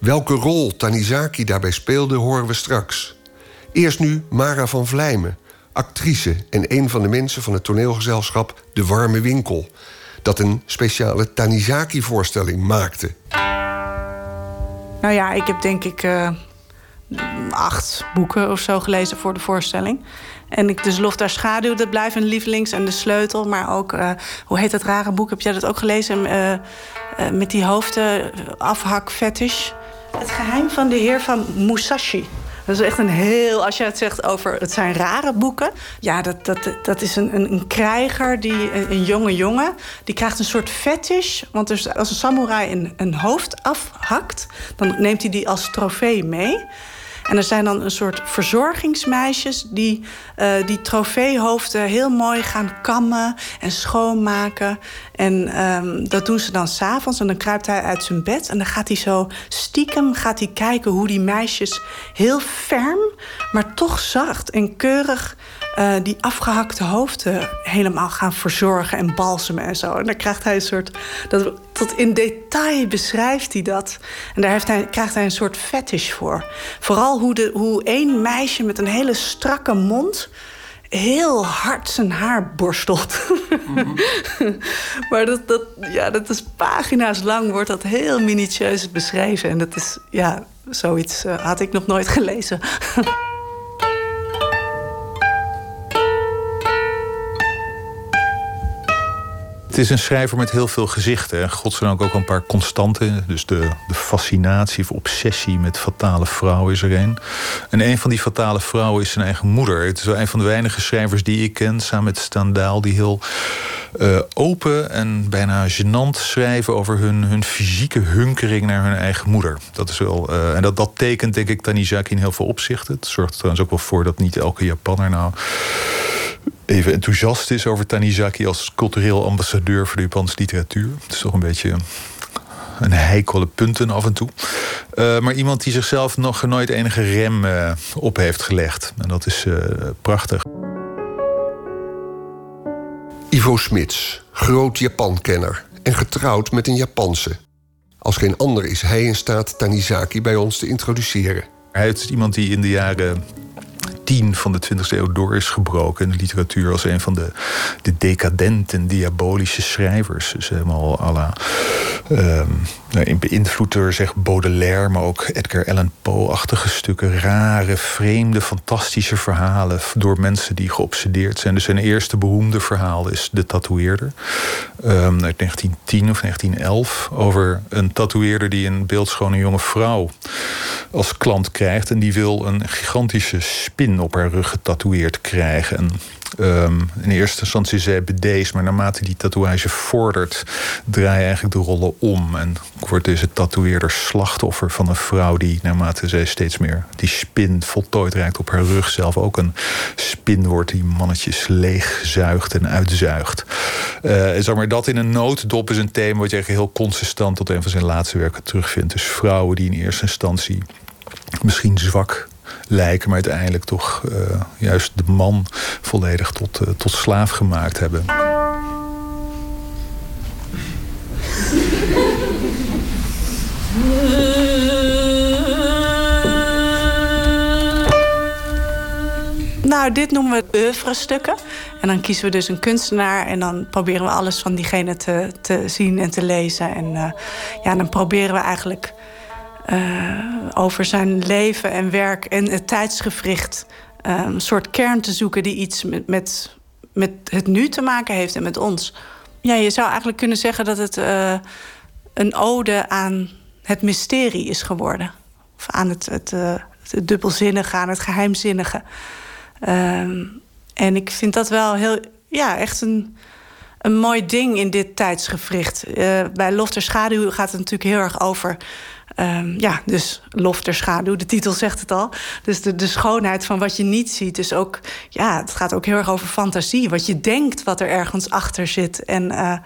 Welke rol Tanizaki daarbij speelde, horen we straks. Eerst nu Mara van Vlijmen, actrice en een van de mensen van het toneelgezelschap De Warme Winkel, dat een speciale Tanizaki-voorstelling maakte. Nou ja, ik heb denk ik uh, acht boeken of zo gelezen voor de voorstelling. En ik, dus Lof daar Schaduw, dat blijft een lievelings. En De Sleutel, maar ook, uh, hoe heet dat rare boek? Heb jij dat ook gelezen? Uh, met die hoofden, afhak. Het geheim van de heer van Musashi. Dat is echt een heel, als je het zegt over het zijn rare boeken. Ja, dat, dat, dat is een, een, een krijger, die, een, jonge jongen. Die krijgt een soort fetish. Want dus als een samurai een, een hoofd afhakt, dan neemt hij die als trofee mee. En er zijn dan een soort verzorgingsmeisjes die uh, die trofeehoofden heel mooi gaan kammen en schoonmaken. En um, dat doen ze dan s'avonds. En dan kruipt hij uit zijn bed. En dan gaat hij zo stiekem gaat hij kijken hoe die meisjes heel ferm, maar toch zacht en keurig uh, die afgehakte hoofden helemaal gaan verzorgen en balsemen en zo. En dan krijgt hij een soort. Dat, tot in detail beschrijft hij dat. En daar heeft hij, krijgt hij een soort fetish voor. Vooral hoe, de, hoe één meisje met een hele strakke mond heel hard zijn haar borstelt. Mm (laughs) maar dat, dat, ja, dat is pagina's lang, wordt dat heel minutieus beschreven. En dat is, ja, zoiets uh, had ik nog nooit gelezen. (laughs) Het is een schrijver met heel veel gezichten. En godzijdank ook een paar constanten. Dus de, de fascinatie of obsessie met fatale vrouwen is er een. En een van die fatale vrouwen is zijn eigen moeder. Het is wel een van de weinige schrijvers die ik ken, samen met Standaal, die heel uh, open en bijna gênant schrijven over hun, hun fysieke hunkering naar hun eigen moeder. Dat is wel, uh, en dat, dat tekent, denk ik, Tanizaki in heel veel opzichten. Het zorgt er trouwens ook wel voor dat niet elke Japanner nou even enthousiast is over Tanizaki als cultureel ambassadeur voor de Japanse literatuur. Het is toch een beetje een heikele punten af en toe. Uh, maar iemand die zichzelf nog nooit enige rem uh, op heeft gelegd. En dat is uh, prachtig. Ivo Smits, groot Japankenner en getrouwd met een Japanse. Als geen ander is hij in staat Tanizaki bij ons te introduceren. Hij is iemand die in de jaren tien van de 20e eeuw door is gebroken in de literatuur als een van de, de decadente en diabolische schrijvers. Dus helemaal à la um, nou, beïnvloed door zeg Baudelaire, maar ook Edgar Allan Poe-achtige stukken. Rare, vreemde, fantastische verhalen door mensen die geobsedeerd zijn. Dus zijn eerste beroemde verhaal is De Tatoeëerder. Um, uit 1910 of 1911. Over een tatoeëerder die een beeldschone jonge vrouw als klant krijgt. En die wil een gigantische spin op haar rug getatoeëerd krijgen. En Um, in eerste instantie zei bedeesd, maar naarmate die tatoeage vordert, draai je eigenlijk de rollen om. En wordt deze tatoeëerder slachtoffer van een vrouw die, naarmate zij steeds meer die spin voltooid raakt op haar rug, zelf ook een spin wordt die mannetjes leegzuigt en uitzuigt. Uh, zeg maar, dat in een nooddop is een thema wat je heel consistent tot een van zijn laatste werken terugvindt. Dus vrouwen die in eerste instantie misschien zwak lijken, maar uiteindelijk toch uh, juist de man volledig tot, uh, tot slaaf gemaakt hebben. Nou, dit noemen we oeuvre-stukken. En dan kiezen we dus een kunstenaar en dan proberen we alles van diegene te, te zien en te lezen. En uh, ja, dan proberen we eigenlijk over zijn leven en werk en het tijdsgevricht uh, een soort kern te zoeken die iets met, met, met het nu te maken heeft en met ons. Ja, je zou eigenlijk kunnen zeggen dat het uh, een ode aan het mysterie is geworden. Of aan het, het, het dubbelzinnige, aan het geheimzinnige. En ik vind dat wel heel, ja, echt een, een mooi ding in dit tijdsgevricht. bij Lof ter Schaduw gaat het natuurlijk heel erg over Um, ja, dus lof ter schaduw, de titel zegt het al. Dus de, de schoonheid van wat je niet ziet. Dus ook, ja, het gaat ook heel erg over fantasie. Wat je denkt wat er ergens achter zit. En uh,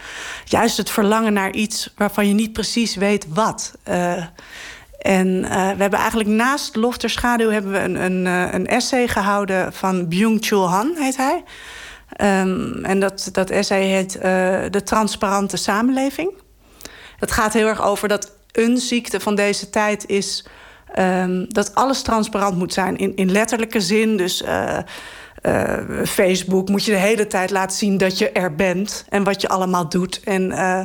juist het verlangen naar iets waarvan je niet precies weet wat. Uh, En uh, we hebben eigenlijk naast Lof ter Schaduw... hebben we een, een, een essay gehouden van Byung-Chul Han, heet hij. Um, en dat, dat essay heet De Transparante Samenleving. Dat gaat heel erg over dat een ziekte van deze tijd is... Um, dat alles transparant moet zijn in, in letterlijke zin. Dus uh, uh, Facebook moet je de hele tijd laten zien dat je er bent en wat je allemaal doet. En uh,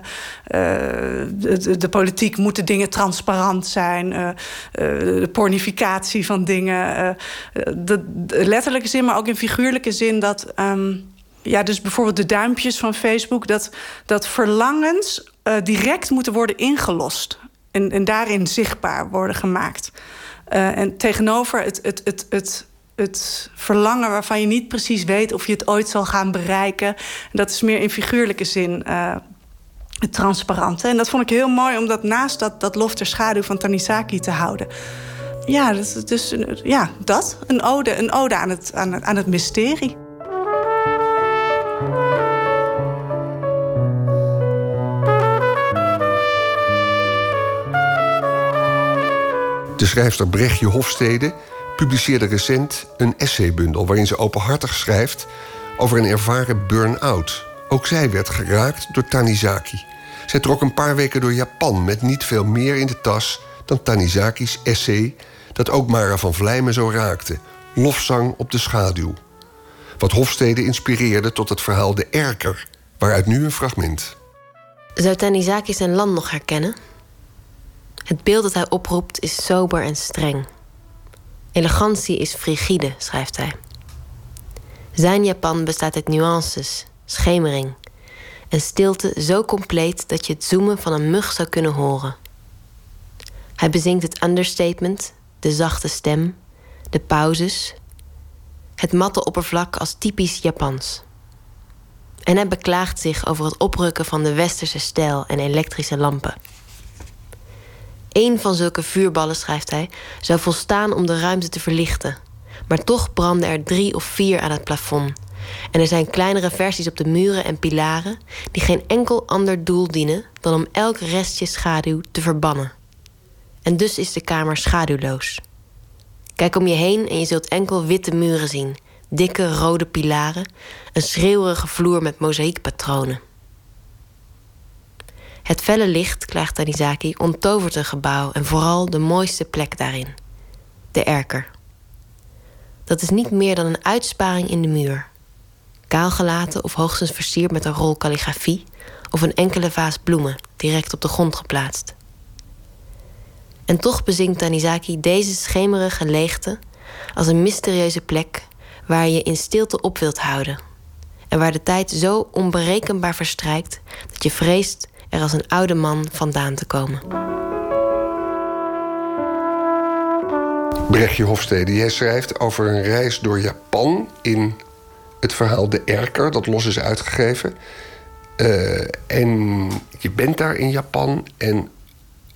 de, de, politiek moeten dingen transparant zijn. de pornificatie van dingen. de, de, letterlijke zin, maar ook in figuurlijke zin dat. Um, ja, dus bijvoorbeeld de duimpjes van Facebook, dat, dat verlangens direct moeten worden ingelost. En, en daarin zichtbaar worden gemaakt. en tegenover het, het, het, het het verlangen waarvan je niet precies weet of je het ooit zal gaan bereiken. Dat is meer in figuurlijke zin het transparante. En dat vond ik heel mooi om dat naast dat, dat lof ter schaduw van Tanisaki te houden. Ja, dus, dus ja, dat. Een ode, een ode aan, het, aan, het, aan het mysterie. De schrijfster Brechtje Hofstede publiceerde recent een essaybundel waarin ze openhartig schrijft over een ervaren burn-out. Ook zij werd geraakt door Tanizaki. Zij trok een paar weken door Japan met niet veel meer in de tas dan Tanizaki's essay dat ook Mara van Vlijmen zo raakte: Lofzang op de schaduw. Wat Hofstede inspireerde tot het verhaal De Erker, waaruit nu een fragment. Zou Tanizaki zijn land nog herkennen? Het beeld dat hij oproept is sober en streng. Elegantie is frigide, schrijft hij. Zijn Japan bestaat uit nuances, schemering en stilte zo compleet dat je het zoomen van een mug zou kunnen horen. Hij bezingt het understatement, de zachte stem, de pauzes, het matte oppervlak als typisch Japans. En hij beklaagt zich over het oprukken van de westerse stijl en elektrische lampen. Eén van zulke vuurballen, schrijft hij, zou volstaan om de ruimte te verlichten. Maar toch branden er drie of vier aan het plafond. En er zijn kleinere versies op de muren en pilaren die geen enkel ander doel dienen dan om elk restje schaduw te verbannen. En dus is de kamer schaduwloos. Kijk om je heen en je zult enkel witte muren zien, dikke rode pilaren, een schreeuwerige vloer met mozaïekpatronen. Het felle licht, klaagt Tanizaki, onttovert een gebouw en vooral de mooiste plek daarin: de erker. Dat is niet meer dan een uitsparing in de muur. Kaalgelaten of hoogstens versierd met een rol kalligrafie of een enkele vaas bloemen direct op de grond geplaatst. En toch bezinkt Tanizaki deze schemerige leegte als een mysterieuze plek waar je in stilte op wilt houden. En waar de tijd zo onberekenbaar verstrijkt dat je vreest er als een oude man vandaan te komen. Brechtje Hofstede, jij schrijft over een reis door Japan in het verhaal De Erker, dat los is uitgegeven. Uh, en je bent daar in Japan en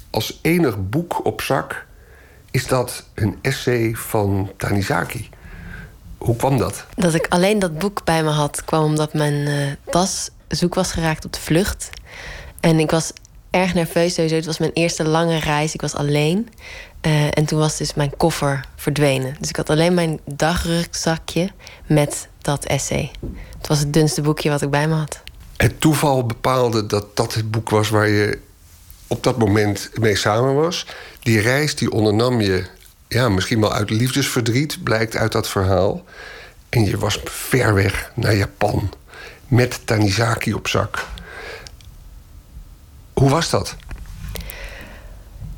als enig boek op zak is dat een essay van Tanizaki. Hoe kwam dat? Dat ik alleen dat boek bij me had, kwam omdat mijn uh, tas zoek was geraakt op de vlucht. En ik was erg nerveus sowieso. Het was mijn eerste lange reis. Ik was alleen. Uh, en toen was dus mijn koffer verdwenen. Dus ik had alleen mijn dagrugzakje met dat essay. Het was het dunste boekje wat ik bij me had. Het toeval bepaalde dat dat het boek was waar je op dat moment mee samen was. Die reis die ondernam je, ja, misschien wel uit liefdesverdriet, blijkt uit dat verhaal. En je was ver weg naar Japan met Tanizaki op zak. Hoe was dat?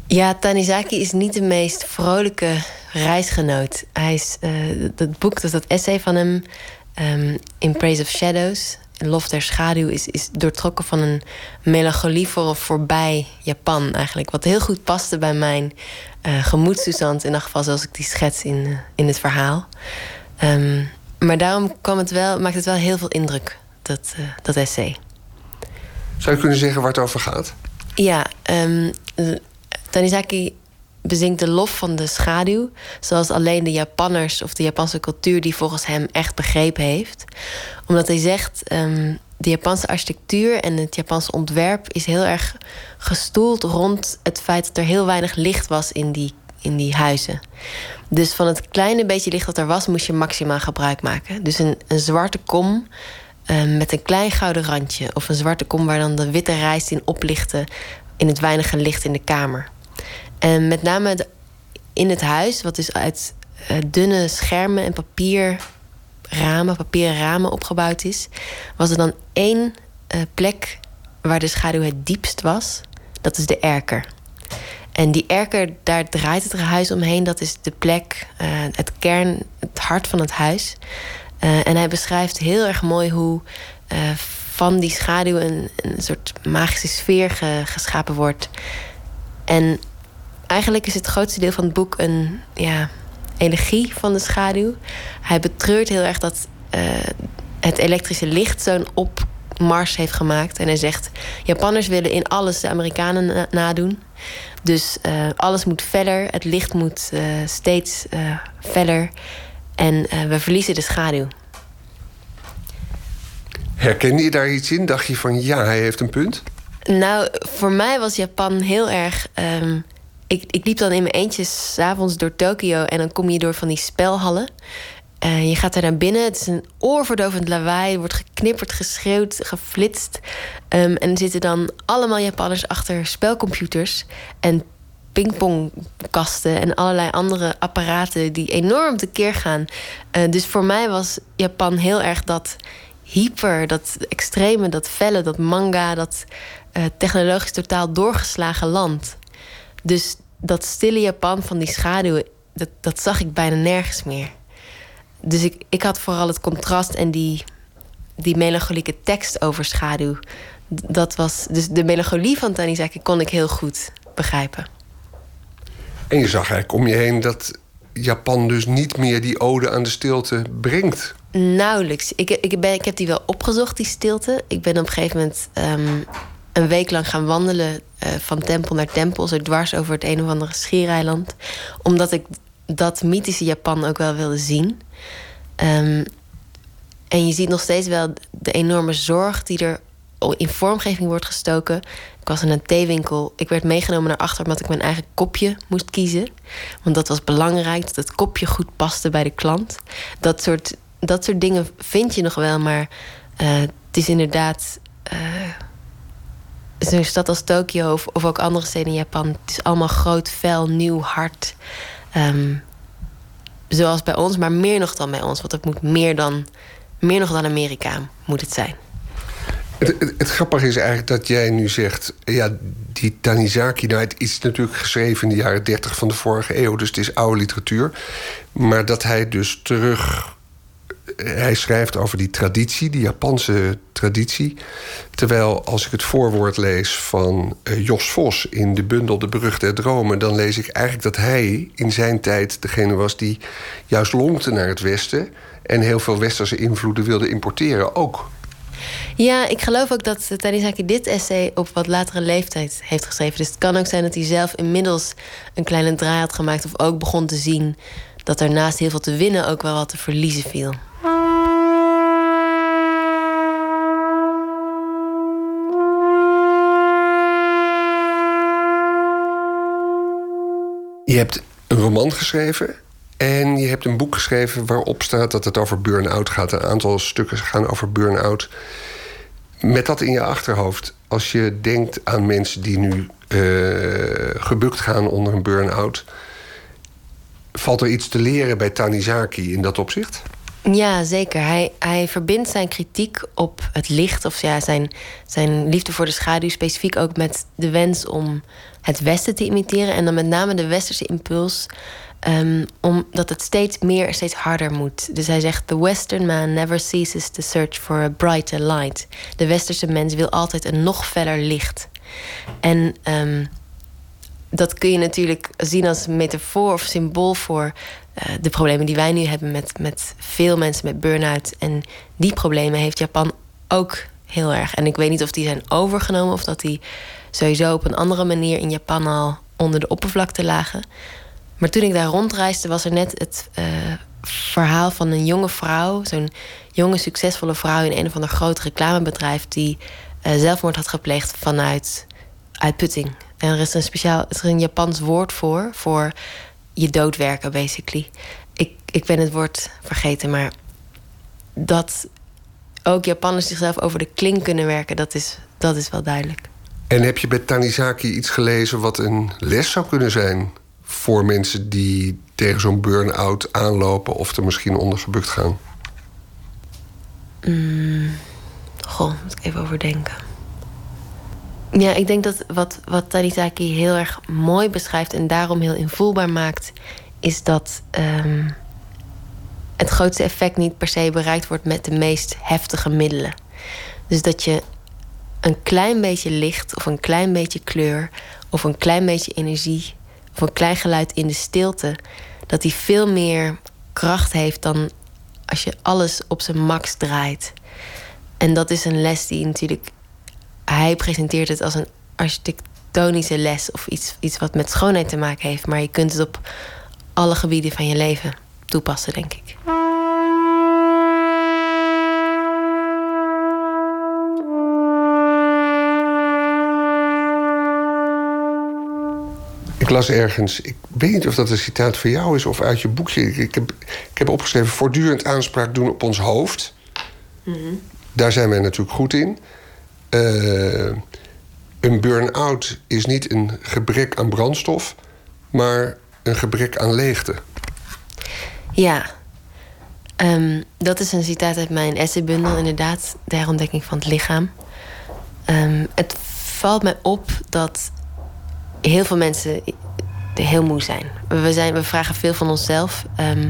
Ja, Tanizaki is niet de meest vrolijke reisgenoot. Hij is, uh, dat boek, dat, dat essay van hem, um, In Praise of Shadows, Lof der Schaduw, is, is doortrokken van een melancholie voor voorbij Japan eigenlijk. Wat heel goed paste bij mijn uh, gemoedstoestand, in ieder geval zoals ik die schets in, uh, in het verhaal. Um, maar daarom kwam het wel, maakt het wel heel veel indruk, dat, dat essay. Zou je kunnen zeggen waar het over gaat? Ja, um, Tanizaki bezinkt de lof van de schaduw, zoals alleen de Japanners of de Japanse cultuur die volgens hem echt begrepen heeft. Omdat hij zegt: um, de Japanse architectuur en het Japanse ontwerp is heel erg gestoeld rond het feit dat er heel weinig licht was in die, in die huizen. Dus van het kleine beetje licht dat er was, moest je maximaal gebruik maken. Dus een, een zwarte kom uh, met een klein gouden randje. Of een zwarte kom waar dan de witte rijst in oplichtte in het weinige licht in de kamer. En met name in het huis, wat dus uit uh, dunne schermen en papierramen, papieren ramen opgebouwd is, was er dan één uh, plek waar de schaduw het diepst was. Dat is de erker. En die erker, daar draait het huis omheen. Dat is de plek, uh, het kern, het hart van het huis. Uh, en hij beschrijft heel erg mooi hoe uh, van die schaduw een, een soort magische sfeer ge, geschapen wordt. En eigenlijk is het grootste deel van het boek een ja, elegie van de schaduw. Hij betreurt heel erg dat uh, het elektrische licht zo'n opmars heeft gemaakt. En hij zegt: Japanners willen in alles de Amerikanen na nadoen. Dus alles moet feller, het licht moet steeds feller. En we verliezen de schaduw. Herkende je daar iets in? Dacht je van ja, hij heeft een punt? Nou, voor mij was Japan heel erg. Um, ik, ik liep dan in mijn eentje s'avonds door Tokio en dan kom je door van die spelhallen. Uh, je gaat er naar binnen, het is een oorverdovend lawaai. Er wordt geknipperd, geschreeuwd, geflitst. Um, en er zitten dan allemaal Japanners achter spelcomputers en pingpongkasten en allerlei andere apparaten die enorm tekeer gaan. Uh, dus voor mij was Japan heel erg dat hyper, dat extreme, dat felle, dat manga, dat uh, technologisch totaal doorgeslagen land. Dus dat stille Japan van die schaduw, dat, dat zag ik bijna nergens meer. Dus ik, ik had vooral het contrast en die, die melancholieke tekst over schaduw. Dat was, dus de melancholie van Tanizaki kon ik heel goed begrijpen. En je zag eigenlijk om je heen dat Japan dus niet meer die ode aan de stilte brengt. Nauwelijks. Ik, ik, ben, ik heb die wel opgezocht, die stilte. Ik ben op een gegeven moment um, een week lang gaan wandelen uh, van tempel naar tempel, zo dwars over het een of andere schiereiland. Omdat ik dat mythische Japan ook wel wilde zien. Um, en je ziet nog steeds wel de enorme zorg die er in vormgeving wordt gestoken. Ik was in een theewinkel. Ik werd meegenomen naar achter omdat ik mijn eigen kopje moest kiezen. Want dat was belangrijk, dat het kopje goed paste bij de klant. Dat soort, dat soort dingen vind je nog wel, maar uh, het is inderdaad. Uh, Zo'n stad als Tokio of, ook andere steden in Japan. Het is allemaal groot, fel, nieuw, hard. Um, zoals bij ons, maar meer nog dan bij ons. Want het moet meer dan, meer nog dan Amerika moet het zijn. Het, het, grappige is eigenlijk dat jij nu zegt... ja, die Tanizaki, nou, het is natuurlijk geschreven in de jaren 30 van de vorige eeuw... dus het is oude literatuur. Maar dat hij dus terug... Hij schrijft over die traditie, die Japanse traditie. Terwijl als ik het voorwoord lees van uh, Jos Vos... in de bundel De Brug der Dromen... dan lees ik eigenlijk dat hij in zijn tijd degene was... die juist lonkte naar het Westen... en heel veel westerse invloeden wilde importeren, ook... Ja, ik geloof ook dat Tanizaki dit essay op wat latere leeftijd heeft geschreven. Dus het kan ook zijn dat hij zelf inmiddels een kleine draai had gemaakt... of ook begon te zien dat er naast heel veel te winnen ook wel wat te verliezen viel. Je hebt een roman geschreven en je hebt een boek geschreven waarop staat dat het over burn-out gaat. Een aantal stukken gaan over burn-out. Met dat in je achterhoofd, als je denkt aan mensen die nu uh, gebukt gaan onder een burn-out, valt er iets te leren bij Tanizaki in dat opzicht? Ja, zeker. Hij, hij verbindt zijn kritiek op het licht, of ja, zijn, zijn liefde voor de schaduw, specifiek ook met de wens om het Westen te imiteren. En dan met name de westerse impuls Um, omdat het steeds meer, steeds harder moet. Dus hij zegt: The Western man never ceases to search for a brighter light. De westerse mens wil altijd een nog feller licht. En um, dat kun je natuurlijk zien als metafoor of symbool voor uh, de problemen die wij nu hebben met, met veel mensen met burn-out. En die problemen heeft Japan ook heel erg. En ik weet niet of die zijn overgenomen of dat die sowieso op een andere manier in Japan al onder de oppervlakte lagen. Maar toen ik daar rondreisde, was er net het uh, verhaal van een jonge vrouw, zo'n jonge succesvolle vrouw in een of ander groot reclamebedrijf die uh, zelfmoord had gepleegd vanuit uitputting. En er is een speciaal, is een Japans woord voor, voor je doodwerken, basically. Ik, ik ben het woord vergeten, maar dat ook Japanners zichzelf over de kling kunnen werken, dat is, dat is wel duidelijk. En heb je bij Tanizaki iets gelezen wat een les zou kunnen zijn voor mensen die tegen zo'n burn-out aanlopen of er misschien onder gebukt gaan? Mm, goh, moet ik even overdenken. Ja, ik denk dat wat, wat Tanizaki heel erg mooi beschrijft en daarom heel invoelbaar maakt, is dat um, het grootste effect niet per se bereikt wordt met de meest heftige middelen. Dus dat je een klein beetje licht of een klein beetje kleur of een klein beetje energie of een klein geluid in de stilte, dat die veel meer kracht heeft dan als je alles op zijn max draait. En dat is een les die natuurlijk. Hij presenteert het als een architectonische les of iets, iets wat met schoonheid te maken heeft, maar je kunt het op alle gebieden van je leven toepassen, denk ik. Ik las ergens, ik weet niet of dat een citaat van jou is of uit je boekje. Ik heb, ik heb opgeschreven: voortdurend aanspraak doen op ons hoofd. Mhm. Daar zijn wij natuurlijk goed in. Uh, een burn-out is niet een gebrek aan brandstof, maar een gebrek aan leegte. Ja, um, dat is een citaat uit mijn essaybundel, inderdaad. De herontdekking van het lichaam. Um, het valt mij op dat heel veel mensen heel moe zijn. We, zijn, we vragen veel van onszelf. Um,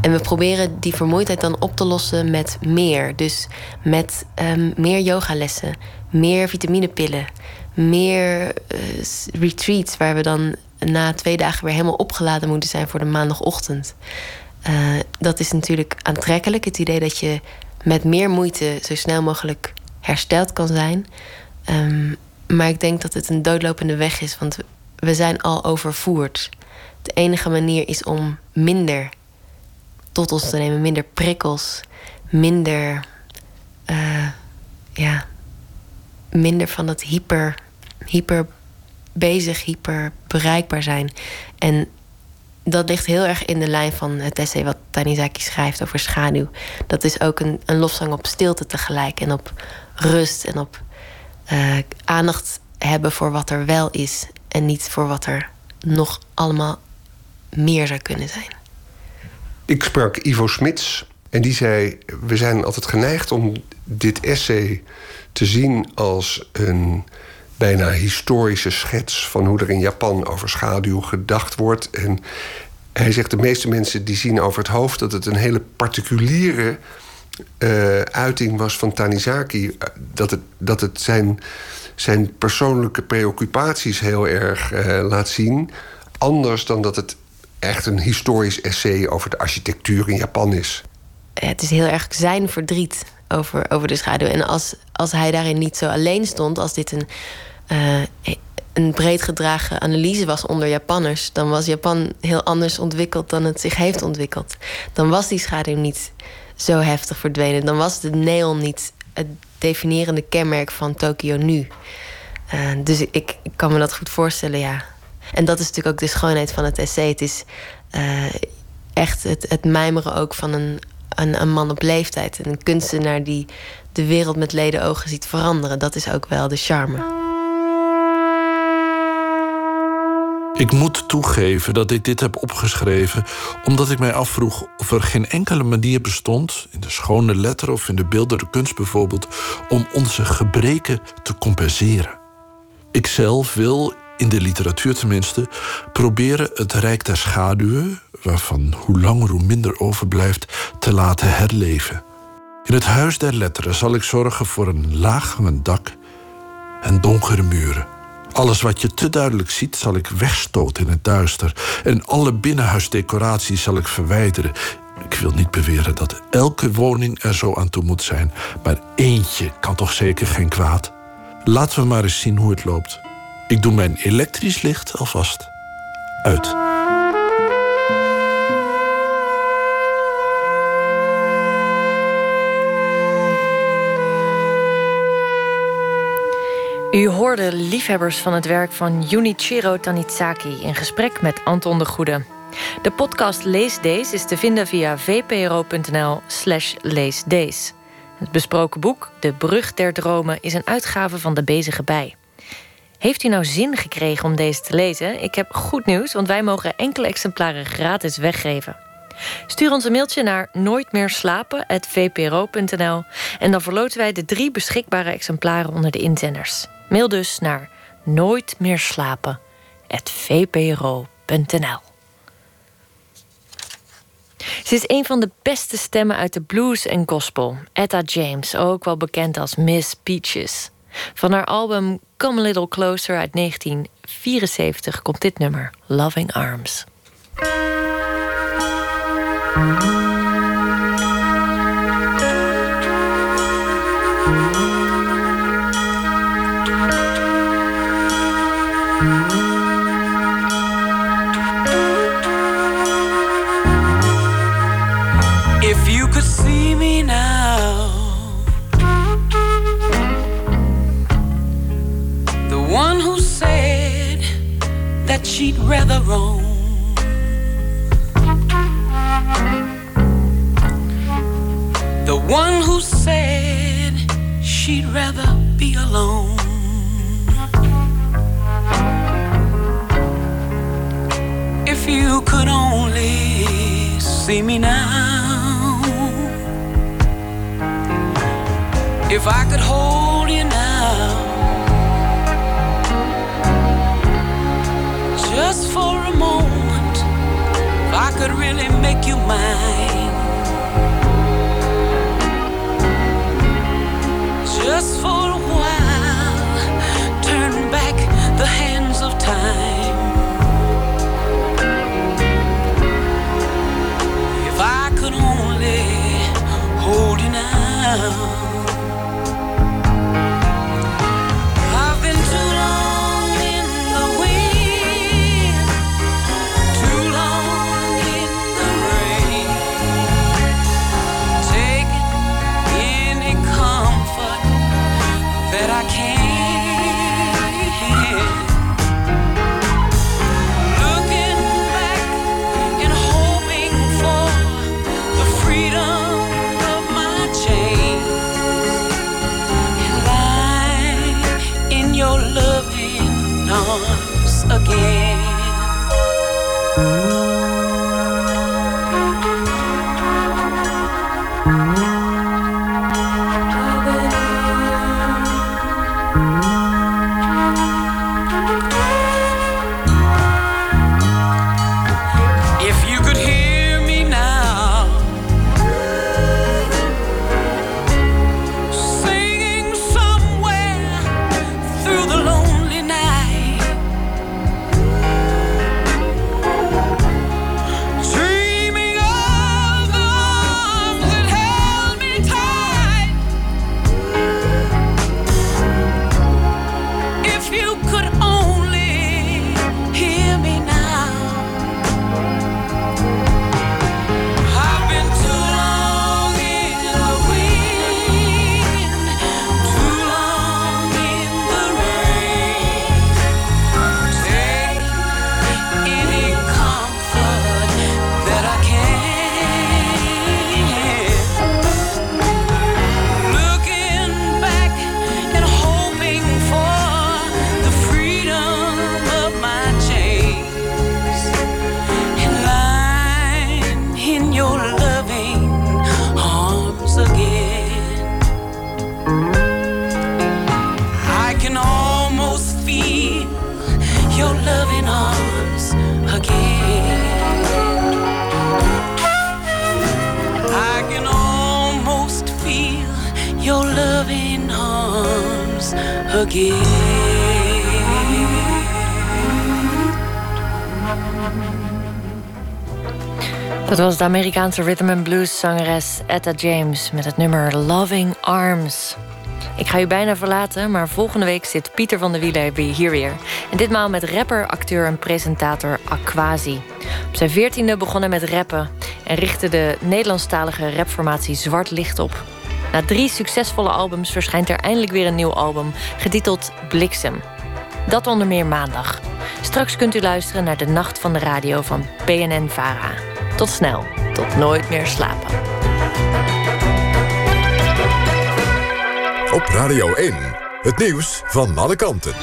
en we proberen die vermoeidheid dan op te lossen met meer. Dus met um, meer yogalessen, meer vitaminepillen, meer uh, retreats waar we dan na twee dagen weer helemaal opgeladen moeten zijn voor de maandagochtend. Uh, dat is natuurlijk aantrekkelijk, het idee dat je met meer moeite zo snel mogelijk hersteld kan zijn. Um, maar ik denk dat het een doodlopende weg is, want we zijn al overvoerd. De enige manier is om minder tot ons te nemen, minder prikkels, minder, uh, ja, minder van dat hyper, hyper bezig, hyper bereikbaar zijn. En dat ligt heel erg in de lijn van het essay wat Tanizaki schrijft over schaduw. Dat is ook een, een lofzang op stilte tegelijk en op rust en op uh, aandacht hebben voor wat er wel is en niet voor wat er nog allemaal meer zou kunnen zijn. Ik sprak Ivo Smits en die zei: We zijn altijd geneigd om dit essay te zien als een bijna historische schets van hoe er in Japan over schaduw gedacht wordt. En hij zegt: De meeste mensen die zien over het hoofd dat het een hele particuliere uh, uiting was van Tanizaki. Dat het, dat het zijn, zijn persoonlijke preoccupaties heel erg uh, laat zien. Anders dan dat het echt een historisch essay over de architectuur in Japan is. Het is heel erg zijn verdriet over, over de schaduw. En als, als hij daarin niet zo alleen stond, als dit een, een breed gedragen analyse was onder Japanners, dan was Japan heel anders ontwikkeld dan het zich heeft ontwikkeld. Dan was die schaduw niet zo heftig verdwenen. Dan was de neon niet het definierende kenmerk van Tokio nu. Uh, dus ik, kan me dat goed voorstellen, ja. En dat is natuurlijk ook de schoonheid van het essay. Het is uh, echt het, mijmeren ook van een, een, een, man op leeftijd. En een kunstenaar die de wereld met leden ogen ziet veranderen. Dat is ook wel de charme. Ik moet toegeven dat ik dit heb opgeschreven omdat ik mij afvroeg of er geen enkele manier bestond, in de schone letter of in de beeldende kunst bijvoorbeeld, om onze gebreken te compenseren. Ikzelf wil, in de literatuur tenminste, proberen het rijk der schaduwen, waarvan hoe langer hoe minder overblijft, te laten herleven. In het huis der letteren zal ik zorgen voor een laaghangend dak en donkere muren. Alles wat je te duidelijk ziet, zal ik wegstoten in het duister. En alle binnenhuisdecoraties zal ik verwijderen. Ik wil niet beweren dat elke woning er zo aan toe moet zijn. Maar eentje kan toch zeker geen kwaad. Laten we maar eens zien hoe het loopt. Ik doe mijn elektrisch licht alvast uit. U hoorde liefhebbers van het werk van Junichiro Tanizaki in gesprek met Anton de Goede. De podcast Lees Deze is te vinden via vpro.nl/slash leesdees. Het besproken boek De Brug der Dromen is een uitgave van de Bezige Bij. Heeft u nou zin gekregen om deze te lezen? Ik heb goed nieuws, want wij mogen enkele exemplaren gratis weggeven. Stuur ons een mailtje naar nooitmeerslapen.vpro.nl en dan verloten wij de drie beschikbare exemplaren onder de inzenders. Mail dus naar nooitmeerslapen.vpro.nl Ze is een van de beste stemmen uit de blues en gospel. Etta James, ook wel bekend als Miss Peaches. Van haar album Come a Little Closer uit 1974 komt dit nummer, Loving Arms. That she'd rather roam. The one who said she'd rather be alone. If you could only see me now. If I could hold you now. Just for a moment. If I could really make you mine. Just for a while. Turn back the hands of time. If I could only hold you now. de Amerikaanse rhythm and blues zangeres Etta James met het nummer Loving Arms. Ik ga u bijna verlaten, maar volgende week zit Pieter van der Wielen hier weer. En ditmaal met rapper, acteur en presentator Aquasi. Op zijn veertiende begon hij met rappen en richtte de Nederlandstalige rapformatie Zwart Licht op. Na drie succesvolle albums verschijnt er eindelijk weer een nieuw album, getiteld Bliksem. Dat onder meer maandag. Straks kunt u luisteren naar de Nacht van de Radio van PNN Vara. Tot snel, tot nooit meer slapen. Op Radio 1, het nieuws van alle kanten.